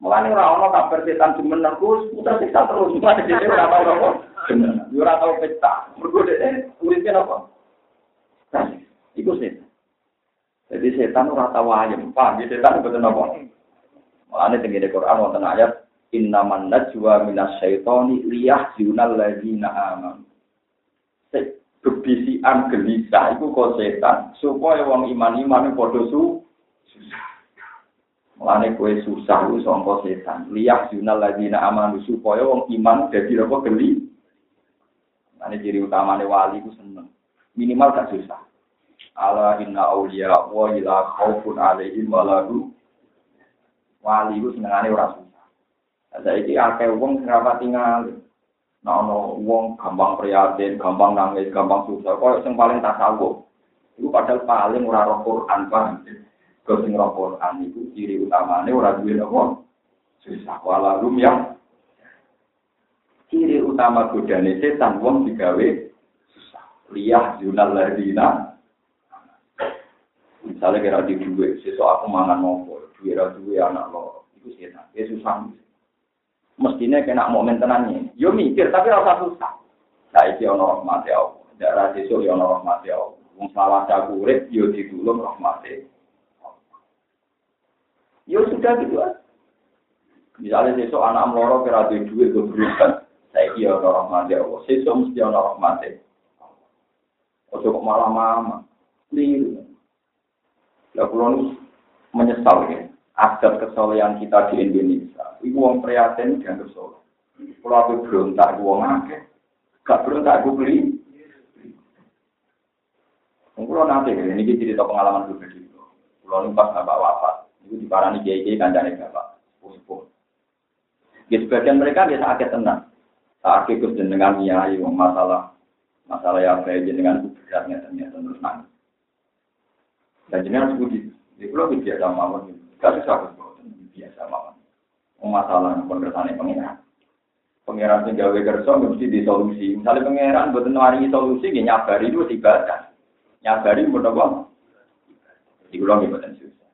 [SPEAKER 2] Mulane ora ana kabar setan jumeneng ku tersiksa terus. Mulane dhewe ora tau apa. Yo ora tau pesta. Mergo dhewe uripe apa? Iku setan. Jadi setan ora tau ayem, paham ya setan betul apa? Mulane teng Quran wonten ayat innaman najwa minas syaitani liyahzunal ladzina amanu. Bebisian gelisah iku kok setan supaya wong iman-iman padha su. Mulane kue susah ku sangka setan. Liyahzunal ladzina amanu supaya wong iman dadi apa geli. Mulane ciri utamane wali ku seneng. Minimal gak susah. Ala inna awliya wa ila khaufun alaihim wa lahu wali ku senengane ora susah. Saiki akeh wong sing ora tinggal. Nah, ono wong gampang prihatin, gampang nangis, gampang susah. Kok sing paling tasawuf. Iku padahal paling ora roh Quran paham. Kau sing roh Quran iku ciri utamane ora duwe napa? Susah wala rum yang ciri utama godane setan wong digawe susah. Liyah junal ladina Misalnya kira di duit, sesuatu aku mangan nopo, duit ra duit anak lo, itu setan, ya susah. Mestinya kena momen tenangnya, yo mikir tapi rasa susah. Nah itu ono rahmat ya Allah, darah sesuatu yo ono rahmat ya Allah. Wong salah aku urip yo ditulung rahmat Yo sudah gitu aja. Misalnya sesuatu anak meloro kira di duit gue berikan, saya iya ono rahmat ya Allah. Sesuatu mesti ono rahmat ya. Ojo kok malah mama, liru. Ya kulon menyesal ya. Adat kesolehan kita di Indonesia. Ibu wong prihatin dan kesoleh. Kalau aku berontak, ibu wong akeh. Gak berontak, aku beli. Kulo nanti, ini cerita pengalaman pribadi. Kulo pas bapak wafat, itu di parani kiai kiai kancane bapak. Sepuh Ya sebagian mereka biasa sakit tenang. Sakit terus dengan nyai masalah masalah yang saya dengan beratnya ternyata terus nangis. Dan jenengan sebuti, di pulau biasa mawon, gak susah biasa mawon. Masalah pengertian pengiran. Pengiran sing gawe kerja mesti disolusi. Misalnya pengiran buat nawarin solusi, ya nyabari itu ibadah. Nyabari buat apa? Di pulau buatan susah.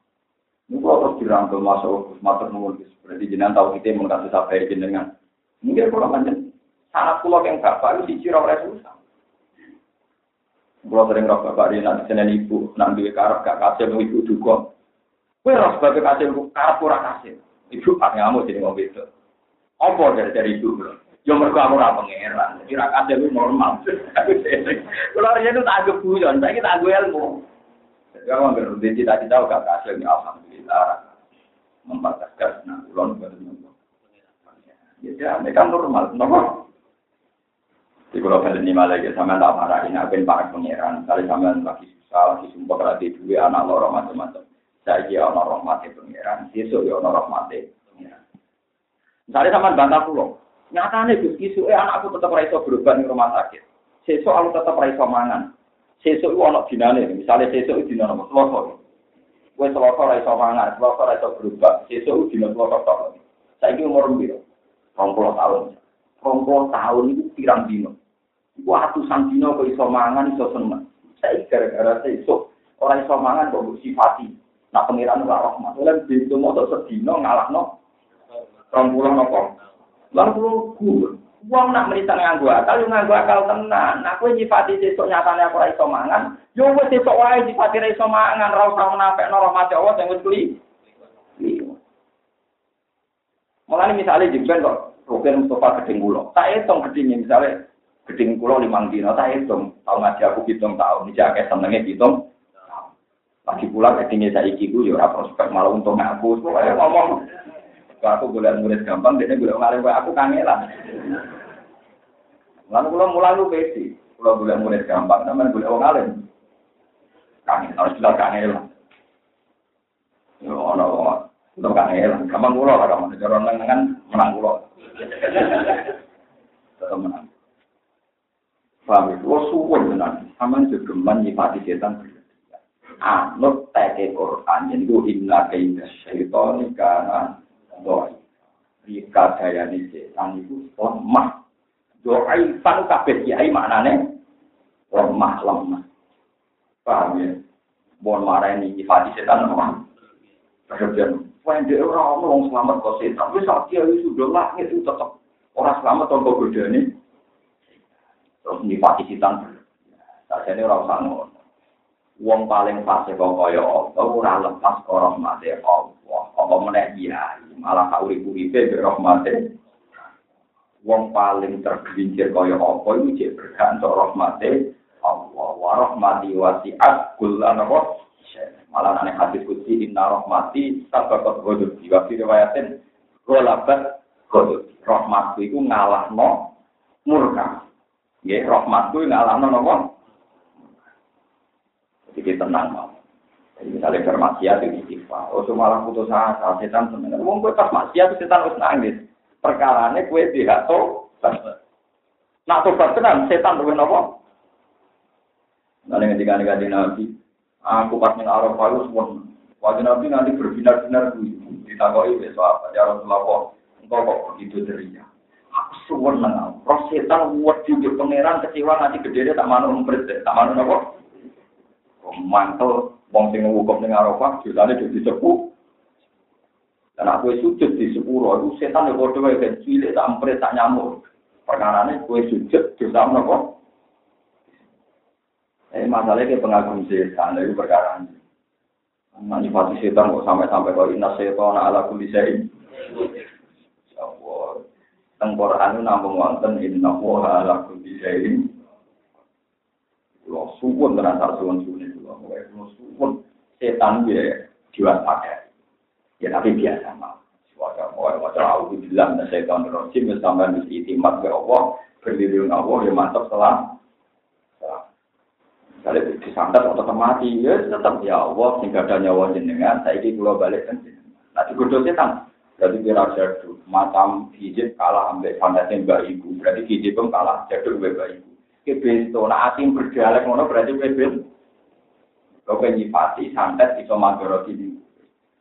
[SPEAKER 2] Ini kalau terus dirangkul masuk matur nuwun berarti jenengan tahu kita mau kasih sabar jenengan. Mungkin kalau panjang sangat pulau yang gak baru sih oleh susah. Kalau sering roh bapak dia nanti senen ibu, nanti duwe karep gak kasih mau ibu duka. Kue roh sebagai kasih ibu karep kurang kasih. Ibu pak ngamuk jadi mau itu. Apa dari dari ibu? Yo mergo aku ora pangeran. Jadi ra kasih lu normal. Kalau dia itu tak anggap bujon, saya kita anggap ilmu. Jadi kalau nggak berhenti cita-cita gak kasih, ya alhamdulillah. Membataskan, nah, ulon betul Ya, mereka normal, normal. Di kalau balik ini malah ya sama tak marah ini apa para pangeran. Kali sama lagi susah, lagi sumpah lagi dua anak lorong macam-macam. Saya kira orang rahmati pangeran, besok ya orang rahmati pangeran. Misalnya sama bantah pulau, nyatanya gus isu eh anakku tetap raiso berubah di rumah sakit. Sesok aku tetap raiso mangan. Sesok itu anak dinane, misalnya sesok itu dinane selosor. Kue selosor raiso mangan, selosor raiso berubah. Sesok itu dinane selosor Saya ini umur berapa? Rompol tahun. Rompol tahun itu pirang dino. Iku atusan dino kok iso mangan iso seneng. Saya gara-gara saya iso orang iso mangan kok sifati. Nah pengiran ora rahmat. Lan bintu mau sedino ngalahno. Rompol nopo? Lan kulo kulo. Wong nak menita nganggo akal, yo nganggo akal tenan. Nah, kowe nyifati sesuk nyatane aku ora iso mangan, yo wis sesuk wae nyifati ora iso mangan, ora usah menapekno rahmat Allah sing wis kli. Mulane misalnya jemben kok Rukin Mustafa gedeng. Tak hitung gedenge misalnya gedeng kula limang dino, tak hitung. Tahu ngaji aku hitung tahun, ini akeh senenge hitung. Lagi pula gedenge saiki ku yo ora prospek malah untung aku. Pokoke ngomong kalau aku boleh murid gampang, dia boleh ngalim aku kangelan. Lalu kalau mulai lu pede, kalau boleh murid gampang, namanya boleh orang ngalim. Kangen, harus jelas kangelan. Yo, ono, untuk kangelan. Gampang pulau lah, gampang. Cara nengan menang pulau. Tetap menang. Paham itu, lo suwun tenan. Sama juga menyifati setan berlebihan. Anut teke Qur'an, yang itu inna keinda syaitan ikana doi. Rika daya di setan itu lemah. Doi pan kabeh kiai maknane lemah, lemah. Paham ya? Bon marani ini nyifati setan lemah. Berlebihan. Wendek orang-orang selamat kok setan. Wis sak kiai sudah lahir itu tetap. Orang selamat tanpa bedanya. Terus nyifati setan. Saya ini orang sanggup. Wong paling fase kok kaya apa ora lepas karo rahmate Allah. Apa meneh iya, malah kaurip-uripe be rahmate. Wong paling tergelincir kaya apa iku cek bergantung rahmate Allah. Wa rahmati wasi'at kullan apa? Malah nek hadis kutsi inna rahmati sabaqat ghadab. Wa fi riwayatin ghalabat ghadab. Rahmatku iku ngalahno murka. Nggih, rahmatku ngalahno napa? Jadi tenang mau. Jadi misalnya bermaksiat itu istighfar. Oh malah putus asa, setan sebenarnya. Wong kowe pas maksiat setan harus nangis. Perkarane kue tidak tahu. Nak tobat tenan setan luwih napa? Nanti ketika ngaji Nabi, aku pas ning Arafah itu semua. Wajib Nabi nanti berbinar-binar ditakoi besok apa? Ya Rasulullah, engkau kok begitu ceria? suwun menang. Roh setan wuat juga pangeran kecewa nanti gede tak manut nomprit tak manut apa? Oh, mantel, wong sing ngukum ning Arafah, jutaan itu disepuh. Dan aku sujud di sepuro, itu setan yang bodoh yang kecil, tak mprit, tak nyamuk. Perkara ini gue sujud, jutaan nopo. Eh, masalahnya ke pengagum setan, itu perkara ini. Nanti pasti setan kok sampai-sampai kok inas setan ala kulisein. Teng Quran namung wonten inna wa ala kulli syai. Kulo suwun sak suwun-suwun kulo. Kulo suwun setan dia diwaspadai. Ya tapi biasa mah. Suara mau maca aku bilang nah setan rojim ya sampai mesti itimat ke Allah, berlindung Allah ya mantap selam. Kalau disantet atau mati, ya tetap ya Allah, sehingga ada nyawa jenengan, saya ini pulau balik kan Nanti kudu setan. Berarti kira jadu, macam hijab kalah ambil fantasi mbak ibu. Berarti hijab pun kalah jadu mbak ibu. Kebesto nah ating berdialek ngono berarti keben kau nyipati santet iso magoroti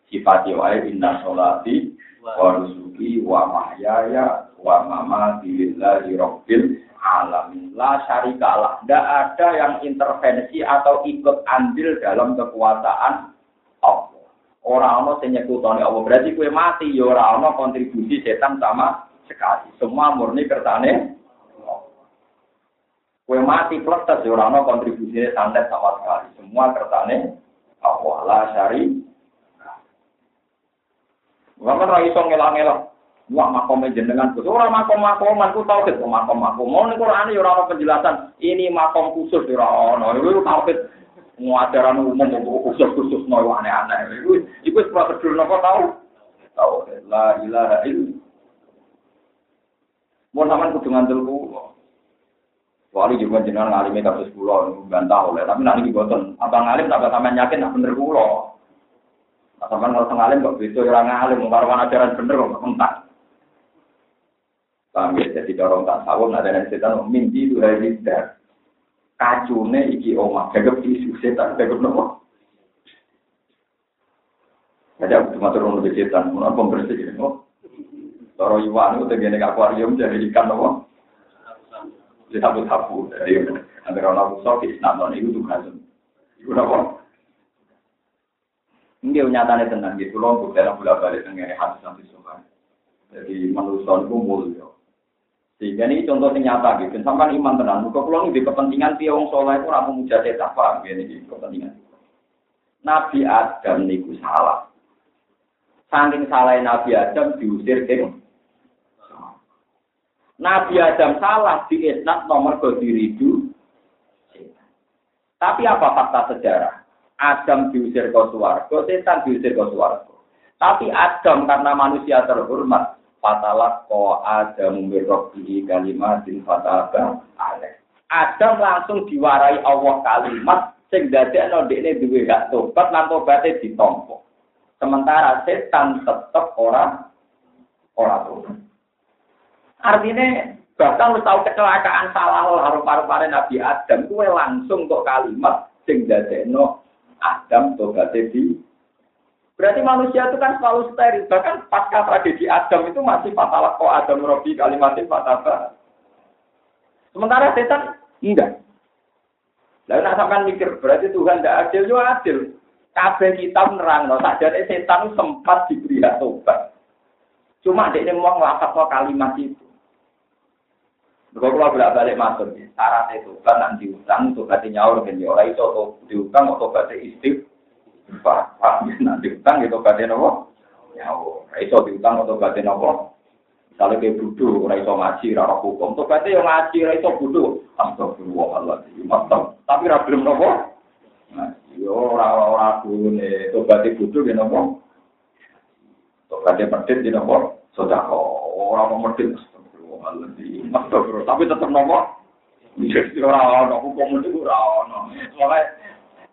[SPEAKER 2] sifati wae inna sholati wa nusuki wa mahyaya wa mamati lillahi rabbil alamin. La syarika lah ndak ada yang intervensi atau ikut andil dalam kekuasaan Orang ono sing nyekutoni Allah berarti kue mati ya ora ono kontribusi setan sama sekali semua murni kertane Kue mati pletes ya orang kontribusinya santet sama sekali. Semua kertane Allah la syari. Bapak ra iso ngelang-elang. Wah makom jenengan khusus. Orang makom makoman ku tau kok makom makom. Mau nih Quran ya orang penjelasan. Ini makom khusus ya orang. Itu tau ajaran umum khusus khusus no aneh-aneh. Itu itu prosedur nopo tahu. Tahu la ilaha illallah. Mau sampean kudu ngandel Wali juga jenengan ngalimi kasus pulau bantah oleh, tapi nanti boten. Abang ngalim tak sampean yakin nak bener pulau. Nah, sampean kalau ngalim kok bisa orang ngalim, mengkaruan ajaran bener kok entah. Paham ya, jadi dorong tak sawung ada setan mimpi itu dari tidak. Kacune iki oma, gagap isu setan, gagap nopo. Jadi aku cuma turun lebih setan, mau pembersih gitu. Toro iwan itu tegene akuarium jadi ikan apa? Di sapu-sapu. Jadi antara orang musuh di nonton itu tugas. Itu apa? Ini nyatanya tenang gitu loh, untuk dalam bola balik tengah hadis nanti suka. Jadi manusia itu mulia. Sehingga ini contoh yang nyata gitu. Sampai iman tenang. Muka pulang di kepentingan tiang soleh itu ramu muja cetak paham ini kepentingan. Nabi Adam niku salah. Saking salah Nabi Adam diusir ke Nabi Adam salah di isnat nomor ke diridu. Tapi apa fakta sejarah? Adam diusir ke suarga, setan diusir ke suarga. Tapi Adam karena manusia terhormat, fatalah ko Adam mirrobihi kalimatin fataba alaih. Adam langsung diwarai Allah kalimat sing dadekno dekne duwe hak tobat lan tobaté ditampa. Sementara setan tetep ora ora tobat. Artinya bahkan lu tahu kecelakaan salah harus paru-paru Nabi Adam, kue langsung kok kalimat sing dadekno Adam tobatnya di Berarti manusia itu kan selalu steril. Bahkan pasca tragedi Adam itu masih fatal kok Adam Robi kalimatnya fataba. Sementara setan enggak. Lalu nak mikir berarti Tuhan tidak adil, yo adil. Kabeh kita menerang, no. jadi setan sempat diberi hak tobat. Cuma dia mau ngelakat kalimat itu. Kalau kalau bolak balik masuk, syarat itu kan nanti utang, tobatnya nyaur, ya orang itu diutang, atau Pak, nanti utang itu batin apa? Ya, ora iso diutang atau batin apa? Kalau dia bodoh, ora iso ngaji, ora roh hukum. Tuh batin yang ngaji, ora iso bodoh. Astagfirullahaladzim, mantap. Tapi ora belum apa? Yo, ora ora pun itu batin bodoh di apa? Tuh batin pedit di apa? Sudah ora mau pedit. Astagfirullahaladzim, mantap. Tapi tetap apa? Jadi orang-orang hukum itu orang-orang. Mulai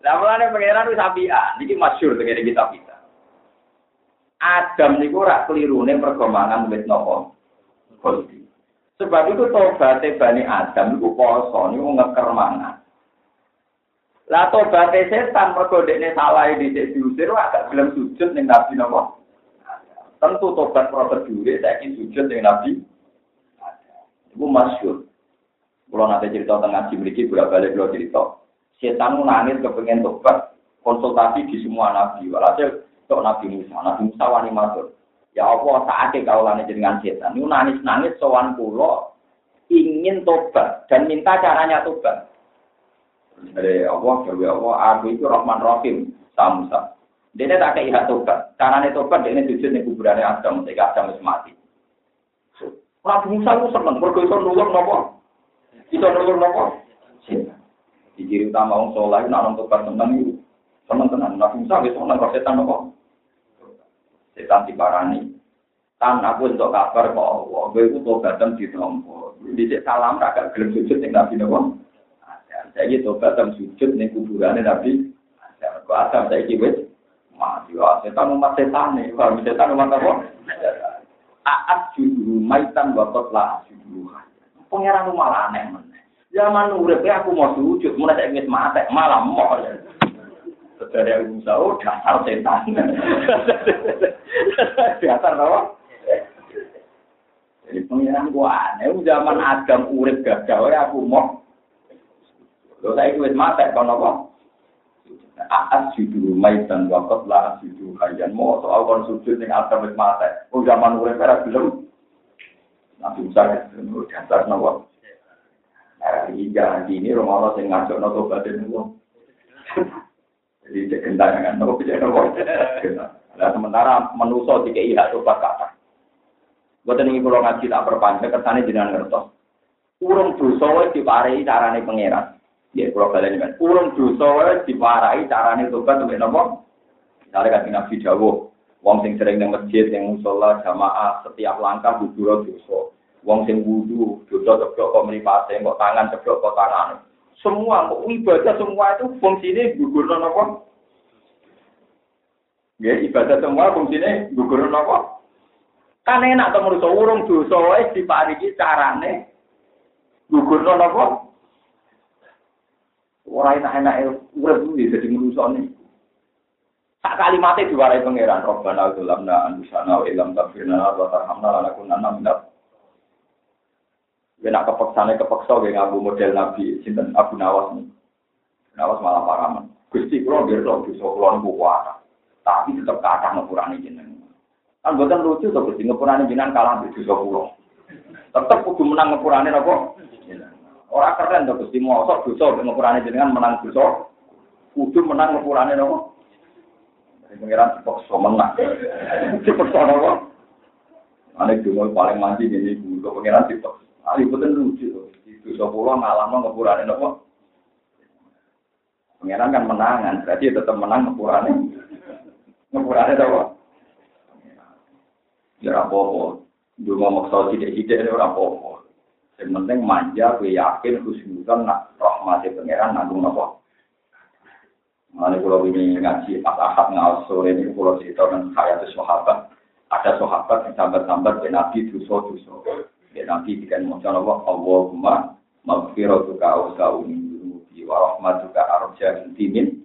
[SPEAKER 2] lah mulane pangeran wis apian, iki masyhur dengan kita kita. Adam niku ora kelirune perkembangan wit napa? Sebab itu tobaté Bani Adam niku poso niku ngeker mangan. Lah tobaté setan mergo dekne salah dhisik diusir agak gelem sujud ning Nabi napa? Tentu tobat prosedure saiki sujud ning Nabi Itu masyur. Kalau nanti cerita tengah ngaji memiliki berapa balik kalau cerita. Setan nangis kepengen tobat konsultasi di semua nabi. Walhasil untuk Nabi Musa, Nabi Musa wani matur. Ya Allah saatnya kau lani dengan setan. Ini nangis nangis sowan pulau ingin tobat dan minta caranya tobat. Dari Allah, dari Allah, aku itu Rahman Rahim, Musa. Dia tak kayak tobat. Caranya tobat, dia ini sujud di kuburannya Adam, ketika Adam mati. Nabi Musa itu seneng, mergo iso nulung napa? Iso nulung napa? dikiri utama orang sholat, nak orang tukar tenang itu. Senang tenang, Nabi Musa bisa orang roh setan apa? Setan diparani. Tan aku untuk kabar kok Allah, gue itu tobatan di tempat. Di salam, agak gelap sujud yang Nabi Nabi Nabi. Saya ini tobatan sujud yang kuburan Nabi. Aku ada, saya ini wis. Mati, wah setan umat setan nih. Kalau setan umat apa? Aat judul, maitan, wakot lah judul. Pengiran umat aneh, Zaman urip aku mau sujud, mulai saya ingin mati, malah mau ya. Saudara yang Musa, dasar setan. dasar apa? Jadi pangeran gua aneh, zaman Adam urip gagal, aku mau. Lo saya ingin mati, kalau apa? Aat judul maitan wakot lah judul kajian mau soal kon sujud yang ada wis mate. Oh zaman urip era belum. Nabi Musa itu dasar nawa. Iya, ini Romawi sing ngajak nopo badan itu. Jadi cek kentangan nopo bisa nopo. Nah sementara menuso tiga iya coba kata. Buat ini kalau ngaji tak perpanjang kesannya jenengan ngertos. Urung dosa wis diparai carane pangeran. Ya, kalau kalian kan, urung dosa diwarai carane tobat sampai nopo. Misalnya kan Nabi Jawa, wong sing sering nang masjid, yang musola, jamaah, setiap langkah bubur dosa. Wong sing wudu, dosa ceblok kok mripate, kok tangan ceblok kok tangan. Semua, kok ibadah semua itu fungsinya gugur nopo. Ya, ibadah semua fungsinya gugur nopo. Kan enak to menurut urung dosa wis dipariki carane gugur nopo. Orang enak-enak urip kuwi dadi ngrusone. sak kalimatnya diwarai pangeran Robbana dzulamna anfusana wa illam taghfirna wa tarhamna lanakunanna minal Ya nak kepeksane kepeksa ge ngaku model Nabi sinten Abu Nawas. Nawas malah paraman. Gusti kula nggih kok bisa kula kuat. Tapi tetep kathah ngepurane jenengan. Kan boten lucu to Gusti ngepurane jenengan kalah mbek dosa kula. Tetep kudu menang ngepurane napa? Ora keren to Gusti mosok dosa ngepurane jenengan menang dosa. Kudu menang ngepurane napa? Pengiran dipaksa menang. Dipaksa napa? Ane dungo paling mandi ini dulu pengiran dipaksa. Ali betul lucu tuh. Itu sepuluh mau ngepurane nopo. Pengiran kan menangan, berarti tetap menang ngepurane. Ngepurane nopo. Ya apa-apa. Dulu maksa tidak-tidak ini apa-apa. Yang penting manja, gue yakin, khusnudan, nak rahmati pengiran, nanggung nopo. Mana kalau ini ngaji pas ahad ngawas sore ini kalau cerita kan saya itu sahabat, ada sahabat yang sambat-sambat Nabi dosa-dosa. Ya nanti jika mau Allah Allahumma maghfiratuka awsa'u min dunubi wa rahmatuka arja intimin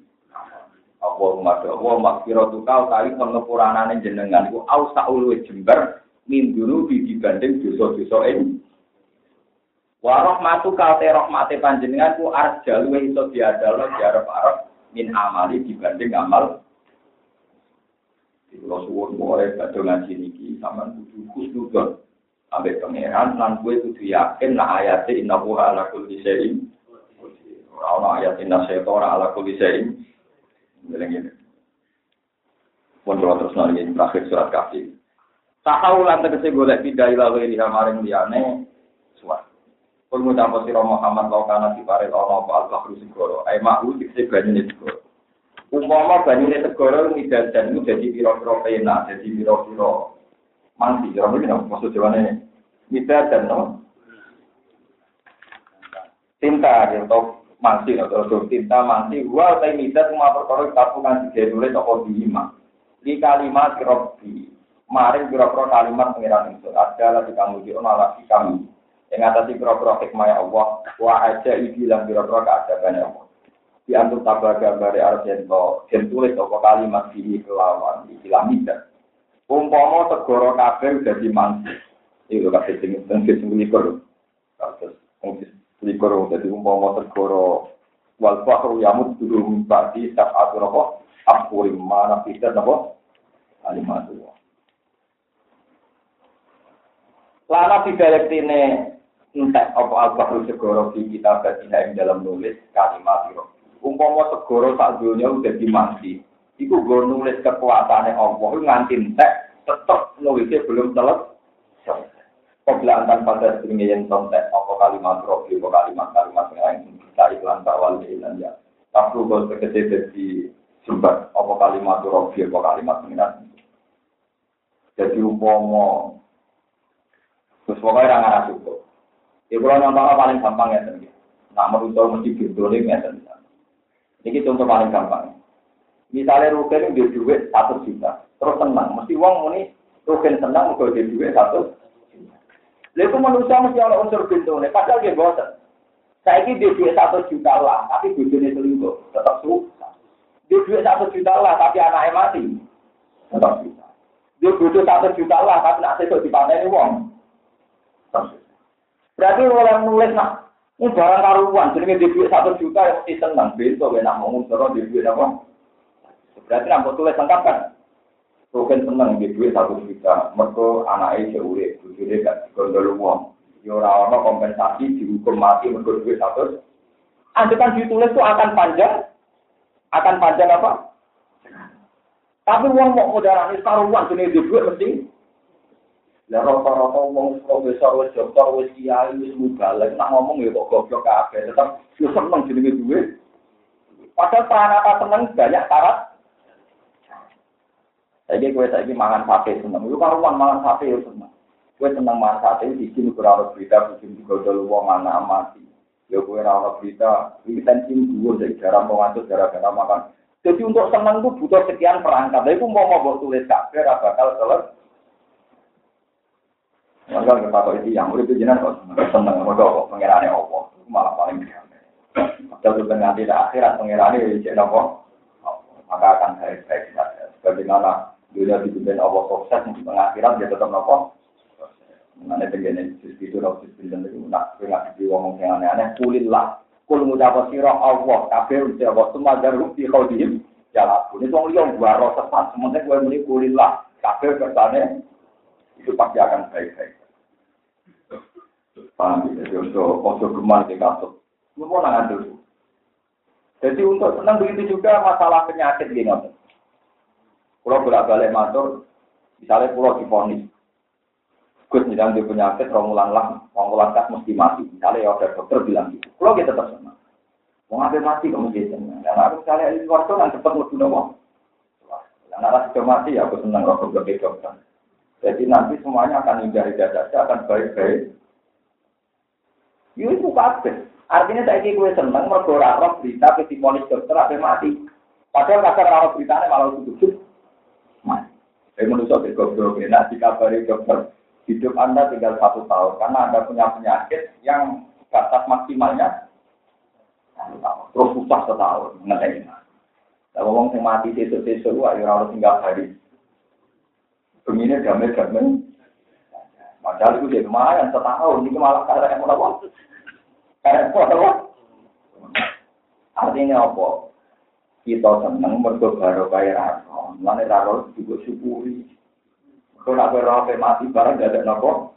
[SPEAKER 2] Allahumma Allah maghfiratuka utawi pengepuranane jenengan iku awsa'u luwih jembar min dunubi dibanding dosa-dosa ini Wa rahmatuka te rahmate panjenengan ku arja luwih iso diadalo diarep-arep min amali dibanding amal. Kalau suwun mulai pada ngaji niki sama kudu khusnudon Sampai pangeran, lan gue kudu yakin nah ayatnya inna buha ala kulli syai'in. Ora ayat inna ora ala kulli syai'in. Ngene Pun kalau terus nari terakhir surat kafir. Tahu lan tegese golek pindah ila wiri maring liyane suat. Kul mutapa sira Muhammad kau kana diparel ana apa al-bahru segoro. Ai mahu dikse banyune segoro. Umpama banyune segoro midadan itu jadi pira-pira pena, jadi pira-pira mandi. Jadi ini maksud jawabannya Mita dan no. Tinta atau mandi atau tinta mandi. Wah, saya mita cuma perkara kapu kan tiga nulis atau lima. Di kalimat robi. Maring kira-kira kalimat pengiran itu ada lagi kamu di lagi kami. Yang atas kira-kira hikmah Allah. Wah aja ibilang kira-kira keadaban Allah. Di antuk tabah gambar arjento. Dan tulis apa kalimat di kelawan. Di kilamida. Umpama segoro kabeh udah dimanti. Itu kasih sing sing sing likur. Sing likur dadi umpama segoro wal fahru yamut dulu ba'di sab'atu napa akhuri mana fitar napa alimatu. Lana bidalektine entek apa al-bahru segoro di kita batina dalam nulis kalimat. Umpama segoro sak dunia udah dimandi. Iku gue nulis kekuasaannya Allah nganti entek tetep nulisnya belum selesai. Antar pada seringnya yang kontek, apa kalimat rofi, apa kalimat-kalimat yang lain, kita iklan tawal dan ya. Tapi kalau sekecil jadi sumber, apa kalimat rofi, apa kalimat yang Jadi umpama, terus pokoknya orang arah cukup. Ya kalau nonton paling gampang ya. Nak merusau mesti bintulin ya, tentu. Ini contoh paling gampang. Misalnya Rukin dia duit satu juta, terus tenang. Mesti uang ini Rukin senang, kalau dia duit satu Lalu itu manusia mesti ada unsur pintu nih, padahal dia bosan. Saya ini dia duit satu juta lah, tapi bujurnya selingkuh, tetap susah. Dia duit satu juta lah, tapi anaknya mati, tetap susah. Dia butuh satu juta lah, tapi nak sesuatu dipanen uang. Berarti orang nulis nak, ini barang karuan, jadi dia duit satu juta yang mesti senang, besok ya nak mau ngusur dia duit apa? Berarti nak tulis lengkap kan? Rukin seneng di duit satu juta, mereka anaknya jauh bujurnya gak digondol uang. Ya orang kompensasi dihukum mati mereka duit satu. Anjutan ditulis itu akan panjang, akan panjang apa? Tapi uang mau modal ini karuan sini di duit mesti. Lah rata-rata wong profesor wis dokter wis kiai wis mubalek nak ngomong ya kok goblok kabeh tetep yo seneng jenenge duit. Padahal pranata seneng banyak syarat Jadi gue lagi mangan sate seneng. Lu karuan mangan sate ya seneng. Gue seneng mangan sate di sini kurang berita bikin juga dulu uang mana mati. Ya gue rawat berita, ini tensin gue dari jarang mengatur gara-gara makan. Jadi untuk seneng tuh butuh sekian perangkat. Tapi gue mau mau tulis kafe, bakal selesai. Maka kita tahu itu yang udah jenengan kok seneng mau kok pengirane opo, malah paling biasa. Padahal sebenarnya tidak akhirat pengirane jadi opo, maka akan baik-baik saja. Bagaimana dunia dipimpin Allah sukses di pengakhiran dia tetap nopo. Mana tenggene justru itu nopo justru itu nak nggak ngomong yang aneh-aneh. Kulillah, kul ngucap sira Allah kabeh udah Allah semua jarum di qadim jalan. Ini wong liya gua sesat, sementara gue muni kulillah kabeh kersane itu pasti akan baik-baik. Paham ya? Jadi untuk ojo gemar di kasut. Lu nangan dulu. Jadi untuk senang begitu juga masalah penyakit gini. Kalau bolak balik matur, misalnya pulau diponis, Gus sedang di penyakit, romulan lah, romulan kas mesti mati. Misalnya ya ada dokter bilang gitu. Kalau kita tetap senang. Mau ngambil mati kamu. Dan aku misalnya di luar kan cepat guna mau. Dan anak sudah mati ya aku senang rokok gede dokter. Jadi nanti semuanya akan hindari saja, akan baik-baik. Yuk itu kabeh. Artinya saya kira gue seneng mergo roh berita ke dokter apa mati. Padahal kasar roh beritanya malah itu Saya manusia ke goblok ini, nanti kabari dokter hidup Anda tinggal satu tahun karena Anda punya penyakit yang batas maksimalnya terus susah setahun ngeteh. Kalau ngomong yang mati sesuk-sesuk, wah ya harus tinggal hari. Begini damai-damai. Padahal itu jadi lumayan setahun, ini malah karena yang mau Karena apa? Artinya apa? Kita seneng mergo raro. Mana raro juga syukuri. Kalau nak berapa mati barang gak ada nopo.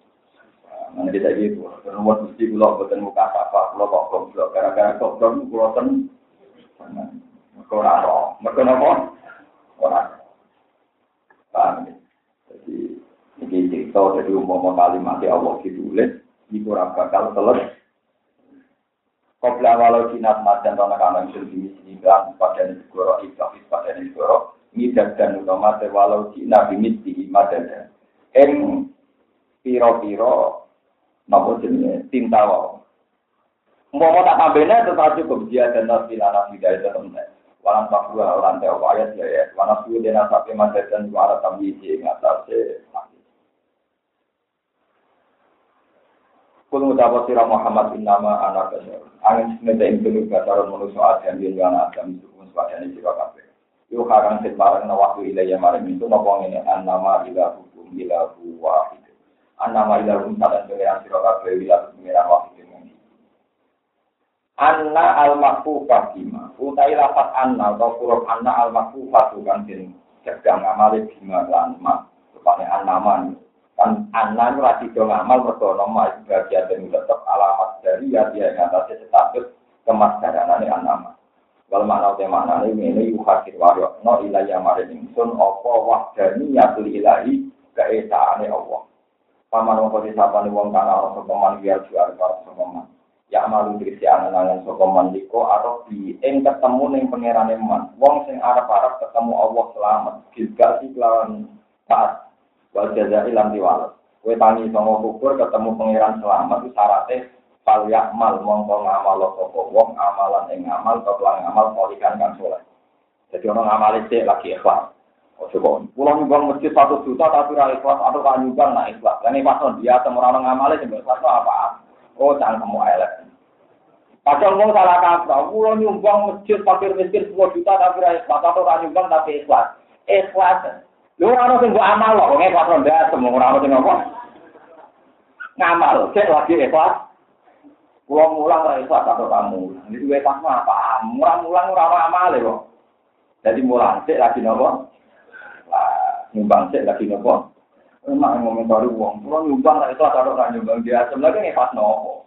[SPEAKER 2] Mana kita gitu. Terus mesti pulau buatan muka apa, pulau kok goblok. Gara-gara goblok pulau ten. Mergo raro. Mergo nopo. Orang. Paham ya? Jadi ini cerita jadi umum kalimat Allah ditulis. Bakal selesai. Kopla walau jinat madan tanah kanan sendiri sini bilang pada negoro ibah pada negoro ngidak dan utama walau jinat bimit di madan em piro piro nopo jenis tinta wau mau tak tambahnya tetap cukup dia dan nasi lana tidak itu temen walang tak dua orang teh ayat ya ya walang dan sampai madan dan suara tabi di ngatasnya Kul mutawa sira Muhammad innama ana basyar. Angin semete ing tulu basaron manusa adam yen ana adam pun sepadane sira kabeh. Yo harang sing bareng na waktu ilaya maring itu napa ngene annama ila hukum ila wahid. Annama ila hukum sadan pengiran sira kabeh ila pengiran wahid. Anna al makfufah bima. Utai lapat anna atau huruf anna al makfufah bukan den sedang ngamale bima lan ma. Tepatnya annama kan anak lagi dong amal mergo nama bagian dan tetap alamat dari ya dia yang atasnya status kemasdaran ini anak kalau mana udah mana ini ini yuhakir wario no ilayah marin ingsun opo wahdani yatul ilahi keesaane Allah. Paman wong kodi sapane wong kana ana sokoman biar jual karo sokoman ya malu dirisi angan-angan sokoman liko atau di ing ketemu ning pangerane man. Wong sing arep-arep ketemu Allah selamat gilgal sih lawan taat wal jazai lam diwales. Kowe tangi sama kubur ketemu pangeran selamat itu syaratnya fal yakmal mongko ngamal sapa wong amalan ing amal kepelang amal kolikan kan soleh. Jadi orang ngamal itu lagi ikhlas. Oh coba, pulang nyumbang masjid satu juta tapi ra ikhlas atau kan nyumbang nak ikhlas. Dan pas dia temu orang ngamal itu ikhlas apa? Oh jangan kamu elek. Padahal mau salah kaprah, pulang nyumbang masjid fakir miskin 10 juta tapi ra ikhlas atau kan nyumbang tapi ikhlas. Ikhlas Lu ora ono sing mbok amal kok, ngene pas ronda semua ora ono sing apa. Ngamal, cek lagi ikhlas. Pulang mulang ora ikhlas atau kamu. Ini duwe pas apa? Mulang-mulang ora ono amal kok. Jadi mulang cek lagi nopo? Nyumbang cek lagi nopo? Emang ngomong baru uang, pulang nyumbang ora ikhlas atau ora nyumbang dia sebenarnya ngepas nopo.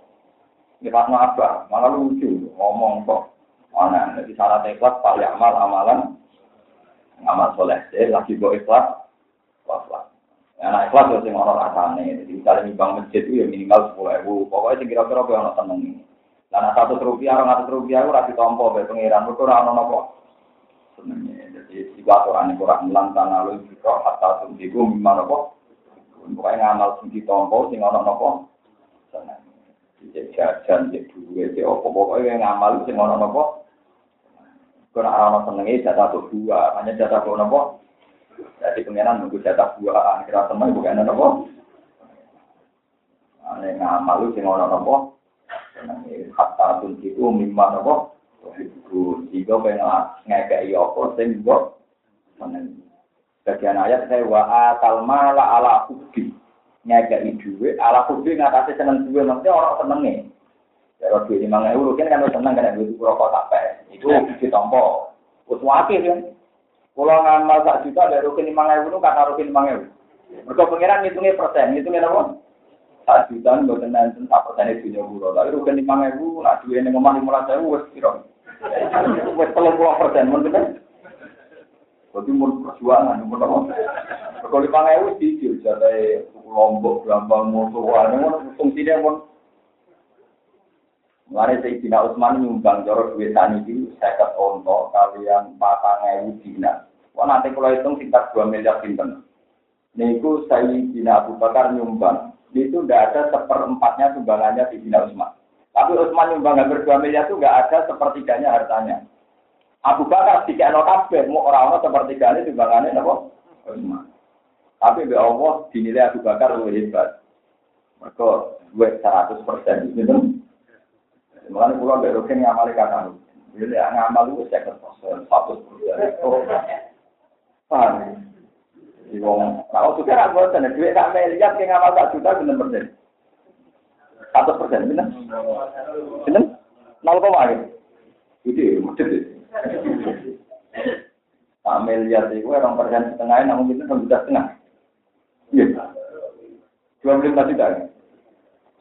[SPEAKER 2] Ngepas apa? Malah lucu ngomong kok. Mana? Jadi salah ikhlas paling amal amalan amal soleh deh lagi bawa ikhlas ikhlas ya nah ikhlas itu sing orang rasane. Jadi misalnya nyumbang masjid itu ya minimal sepuluh ribu pokoknya sing kira-kira kau orang seneng karena satu rupiah orang satu rupiah itu rasi tompo be pengiran itu orang nopo. Senengnya jadi tiga aturan itu kurang mulan tanah lu juga hatta suntiku mimma nopo. Pokoknya ngamal sunti tompo sing orang nopo. Seneng jajan jadi duit jadi apa pokoknya ngamal sing orang nopo karena orang senengnya jatah dua, hanya jatah dua nopo. Jadi pengiran nunggu jatah dua, akhirnya teman bukan nopo. Ane ngamal lu sing ono nopo. Hatta pun itu mimma nopo. Itu jika pengen ngekei apa sing seneng. Bagian ayat saya wa atal mala ala hubbi. Ngekei duwe ala hubbi ngatasi seneng duwe maksudnya orang senenge. Ya duwe 5000 kan kan seneng kan duwe rokok sampai. Itu ditompo. Wis wakil kan. Kalau ngamal sak juta dari rukin lima itu kata rukin lima ewu. Mereka pengiran ngitungnya persen, ngitungnya apa? Sak juta nggak tenang sak persen itu punya Tapi rukin lima ewu, nak dua ini ngomong lima ratus ewu, wes kira. Wes telur puluh persen, mungkin kan? Jadi mau perjuangan, mau apa? Kalau lima ewu sih, jadi lombok, gampang, musuhan, fungsinya mau Mulai Sayyidina Utsman nyumbang jorok duit tani itu saya onto kalian patang ewu dina. Wah nanti kalau hitung sekitar dua miliar sinten. Niku Sayyidina Abu Bakar nyumbang. Itu tidak ada seperempatnya sumbangannya Sayyidina Utsman. Tapi Utsman nyumbang hampir miliar itu nggak ada sepertiganya hartanya. Abu Bakar tiga no kabeh, mau orang-orang sepertiganya sumbangannya apa? Utsman. Tapi be Allah dinilai Abu Bakar lebih hebat. Mereka duit seratus persen gitu. Mulane kula mbek roken ngamali kata Jadi ngamal itu saya kertas satu Paham? Jadi wong, kalau sudah aku bosan, duit tak melihat yang ngamal tak juta bener persen. Satu persen, bener? Bener? Nol koma ya? Itu macet ya. Tak melihat itu orang persen setengah, namun itu enam juta setengah. Iya. Dua puluh lima juta.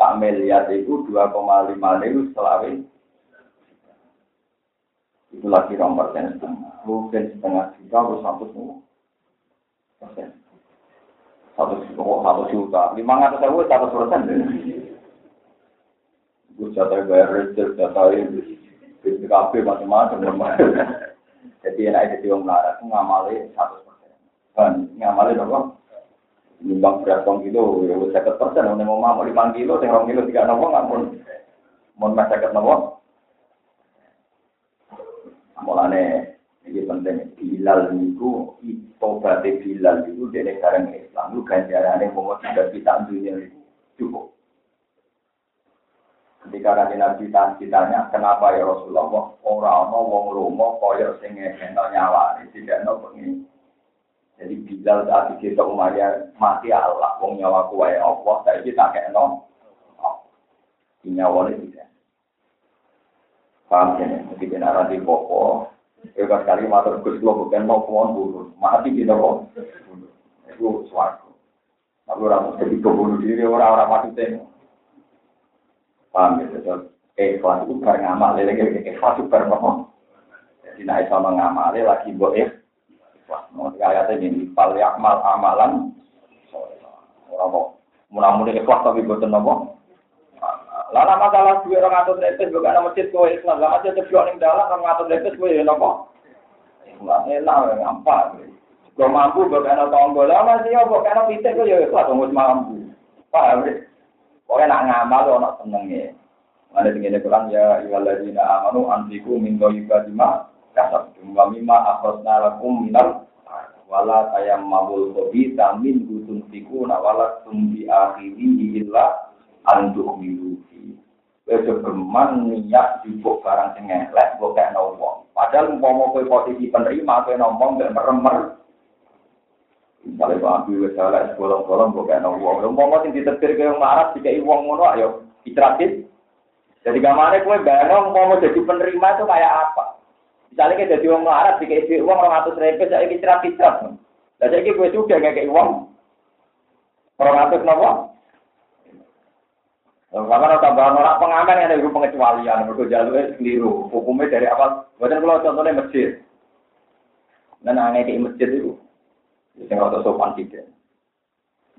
[SPEAKER 2] Pak miliar itu 2,5 ribu selawi. Itu lagi nomor persen setengah. Mungkin setengah juta atau satu persen. Satu juta, satu juta. Lima ratus ribu satu persen. Gue jatah bayar rezeki, jatah ini. BPKB macam-macam. Jadi enak jadi orang melarat, ngamali satu persen. Kan, ngamali berapa? Nyumbang berat kong kilo, ya udah seket persen. Udah mau mau lima kilo, saya kilo tiga nopo nggak pun. Mau mas seket nopo. Mulane ini penting. Bilal itu, tobat Bilal itu dari sekarang Islam. Itu ganjarannya mau tidak kita dunia itu cukup. Ketika nanti Nabi ditanya, kenapa ya Rasulullah orang mau wong romo koyo sing ngekeno nyawa, tidak nopo ini. Jadi Bilal saat kita Umayyah mati Allah, wong nyawa kuwe Allah, saya kita kayak no, nyawa ini tidak. Paham ya? Jadi benar di popo, Bebas sekali matur Gus lo bukan mau kuon bunuh, mati kita kok. Itu suatu. Tapi orang mesti bunuh diri orang-orang mati tengok. Paham ya? Eh, kelas itu bareng amal, lagi kelas itu bareng Jadi naik sama ngamal, lagi buat eh Mau ayatnya ini, fal yakmal amalan. Orang mau mudah-mudahan ikhlas tapi buatan nopo. Lala masalah dua orang atur lepes bukan nama masjid kau Islam. Lama aja terjual yang dalam orang atur lepes kau ya nopo. Ikhlas enak ngampar. Kau mampu bukan nama tonggo. Lama sih ya bukan nama pitik kau ya ikhlas tunggu mampu. Paham ya? Pokoknya nak ngamal lo nak seneng ya. Ada tinggi Quran ya iwaladina amanu antiku min doyibadima kasab jumlah mima akhlasna lakum minal wala saya mabul kobi tamin gutun siku wala tumbi akhiri illa antuk miluki Besok geman niat jubuk barang sing mbok kayak nopo. Padahal umpama kowe posisi penerima kowe ngomong gak meremer. Misalnya Pak Abi wis salah bolong-bolong mbok kayak nopo. Umpama sing ditetir kowe marah dikai wong ngono ayo itratit. Jadi gamane kowe bayang umpama jadi penerima itu kayak apa? Misalnya kita jadi uang melarat, jika isi uang orang ratus ribu, saya ini cerah cerah. Dan saya ini gue nggak kayak uang. Orang ratus nopo. Karena tambahan orang pengamen yang ada pengecualian, mereka jalur keliru. Hukumnya dari awal, bukan kalau contohnya masjid. Dan aneh di masjid itu, itu nggak sopan tidak.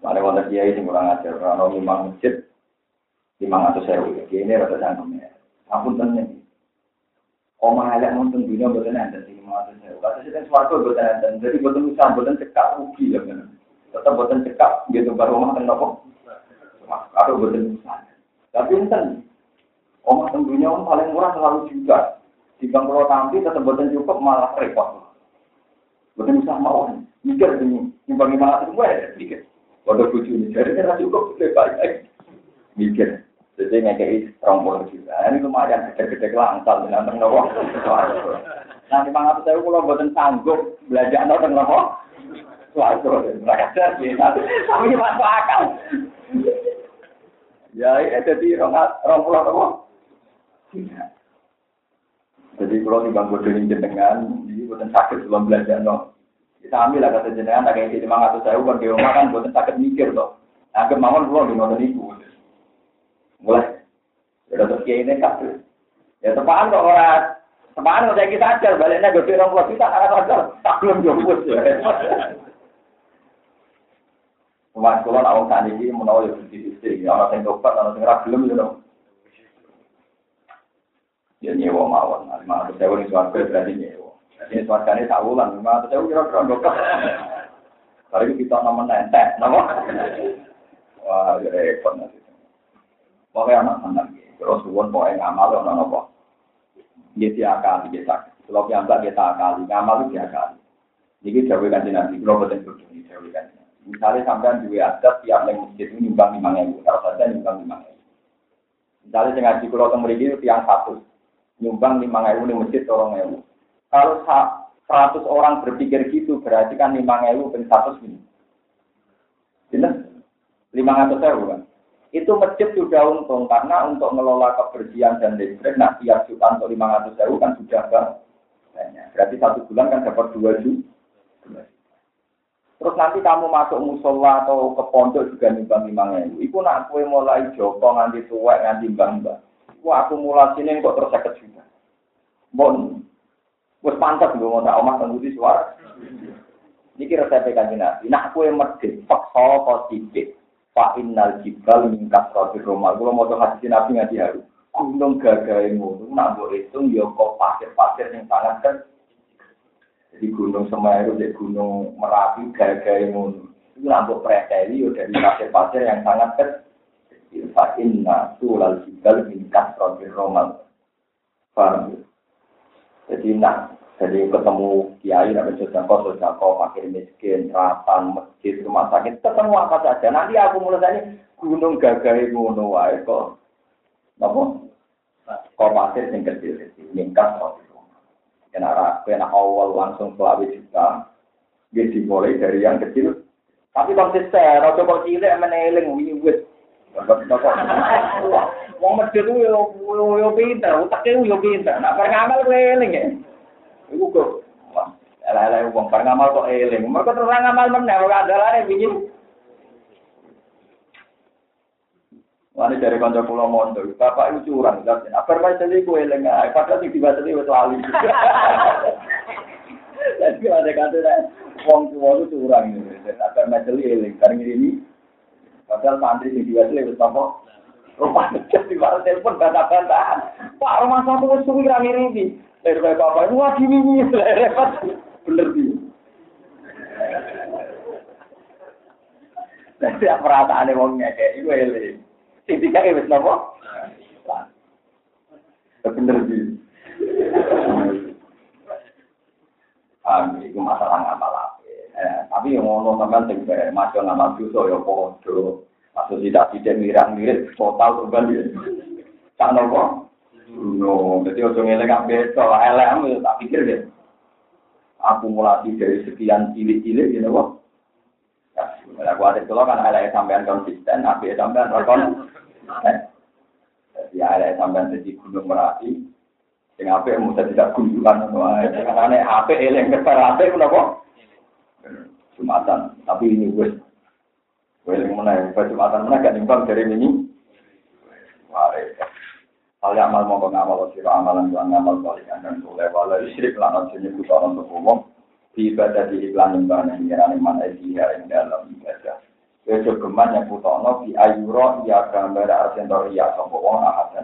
[SPEAKER 2] Ada wonder dia ini kurang ajar, kalau imam masjid, lima ratus ribu, ini rata cantumnya. Ampun tenang. Omah elek nonton dunia buatan sih mau saya. Kata sih suatu buatan enten. Jadi buatan usaha buatan cekak rugi ya kan. Tetap buatan cekak gitu baru kan nopo. Atau buatan usaha. Tapi enten. Omah dunia om paling murah selalu juga. Jika kalau tampil tetap buatan cukup malah repot. Buatan usaha mau. Mikir ini. Nyumbang lima ratus semua ya. Mikir. Waduh bucu ini. Jadi kan cukup. Mikir. Jadi ngekei rong puluh juta. Ini lumayan gede-gede dengan teng Nah, lima ratus saya kalau buatan sanggup belajar no teng nopo. Suatu, mereka tapi masuk akal. Ya, ya jadi orang orang pulau apa? Jadi kalau di bangku ini jenengan, ini bukan sakit belum belajar no. Kita ambil lah kata jenengan, yang lima ratus saya kan di rumah kan bukan sakit mikir toh. Nah, kemauan belum di nonton ibu. Mulai, udah terus ini kabel. Ya tepaan kok orang Kemarin udah kita ajar, baliknya gede orang tua kita, karena ajar, tak belum jemput. Kemarin kalau nak tani ini menawa ya berdiri istri, orang yang tobat, orang yang belum ya dong. Ya nyewa mawon, lima ratus sewa ini suarga berarti nyewa. Ini suarga ini tak ulang, lima ratus sewa kira-kira dokter. Kali kita nama nentek, nama. Wah, ya repot nanti. Pokoknya anak anak gitu. terus suwon pokoknya yang amal orang apa? Dia tiakali kita, kalau yang tak kita akali, ngamal itu tiakali. Jadi jauh kan nanti, kalau betul betul ini jauh kan. Misalnya sampean dua ada tiap yang masjid itu nyumbang lima ribu, kalau saja nyumbang lima ribu. Misalnya dengan di kalau temerigi itu tiang satu, nyumbang lima ribu di masjid orang ribu. Kalau seratus orang berpikir gitu, berarti kan lima ribu per seratus ini. Jelas lima ratus ribu kan itu masjid sudah untung karena untuk mengelola kebersihan dan listrik nah tiap juta untuk lima ratus ribu kan sudah banyak. Berarti satu bulan kan dapat dua juta. Terus nanti kamu masuk musola atau ke pondok juga nimbang lima ribu. Iku nak kue mulai joko nganti tua nganti bang. Iku akumulasinya kok terus sakit juta. Bon, wes pantas gue mau tak omah tunggu suara. Ini kira saya pegang nabi. Nah kue masjid, fakso positif. Pak Innal Jibal mingkat roti Roma. Kalau mau hadis Nabi ngaji haru. Gunung gagai ngono, nak mbok hitung ya kok pasir-pasir yang sangat kan. Jadi gunung Semeru, jadi gunung Merapi, gagai ngono. Itu nak mbok preteli ya dari pasir-pasir yang sangat kan. Pak Inna Sulal Jibal mingkat roti Roma. Paham Jadi nak jadi ketemu kiai, ada sodako, sodako, fakir miskin, ratan, masjid, rumah sakit, ketemu apa saja. Nanti aku mulai gunung gagai gunung wae kok. Napa? Kok pasir yang kecil kecil, ningkat kok. Kena kena awal langsung selawi juga. Dia dimulai dari yang kecil. Tapi konsisten, rasa kok cilik meneling wiwit. Wong masjid itu yo pinter, utaknya yo pinter. Nak ngamal gue eling ya. Iku kok elek-elek wong bar ngamal kok eling. Mergo terus ngamal meneh ora andalane wingi. Wani dari kanca kula mondo, bapak itu curang, apa wae tadi ku eling ae, padahal sing dibahas wis lali. Ada kata wong tua itu curang ini, apa majeli eling, karena ini padahal santri sing apa? Rumah telepon bantah-bantahan. Pak rumah wis suwi ra ngiri dari bapak itu wah gini nih repot bener sih dan tiap perasaan yang mau itu ele tiga wis nopo bener sih itu masalah ngamal apa? Eh, tapi yang ngono sampean sing masuk ngamal dosa ya podo. Masuk tidak tidak mirang-mirip total kembali. Tak nopo? No, jadi ojo ngelek kabeh to, elek tak pikir deh. Akumulasi dari sekian cilik-cilik gitu kok. Ya, aku ada kalau kan elek sampean konsisten, tapi sampean rekon. Jadi elek sampean jadi gunung merapi. Sing apik mau tidak kunjungan wae. Karena apik eling keper apik menapa? Jumatan, tapi ini wis Weling mana, Jumatan mana gak nimbang dari ini. Mari. Yang amal mongko ngamal sira amalan lan ngamal saleh dan soleh. Wala syirik lan aja nyebut orang wong di ibadah di iklan nyembah nang ngira ning mana dia ing dalam ibadah. Wes geman yang putono di ayuro ya gambar arsentor ya sapa wong. ahad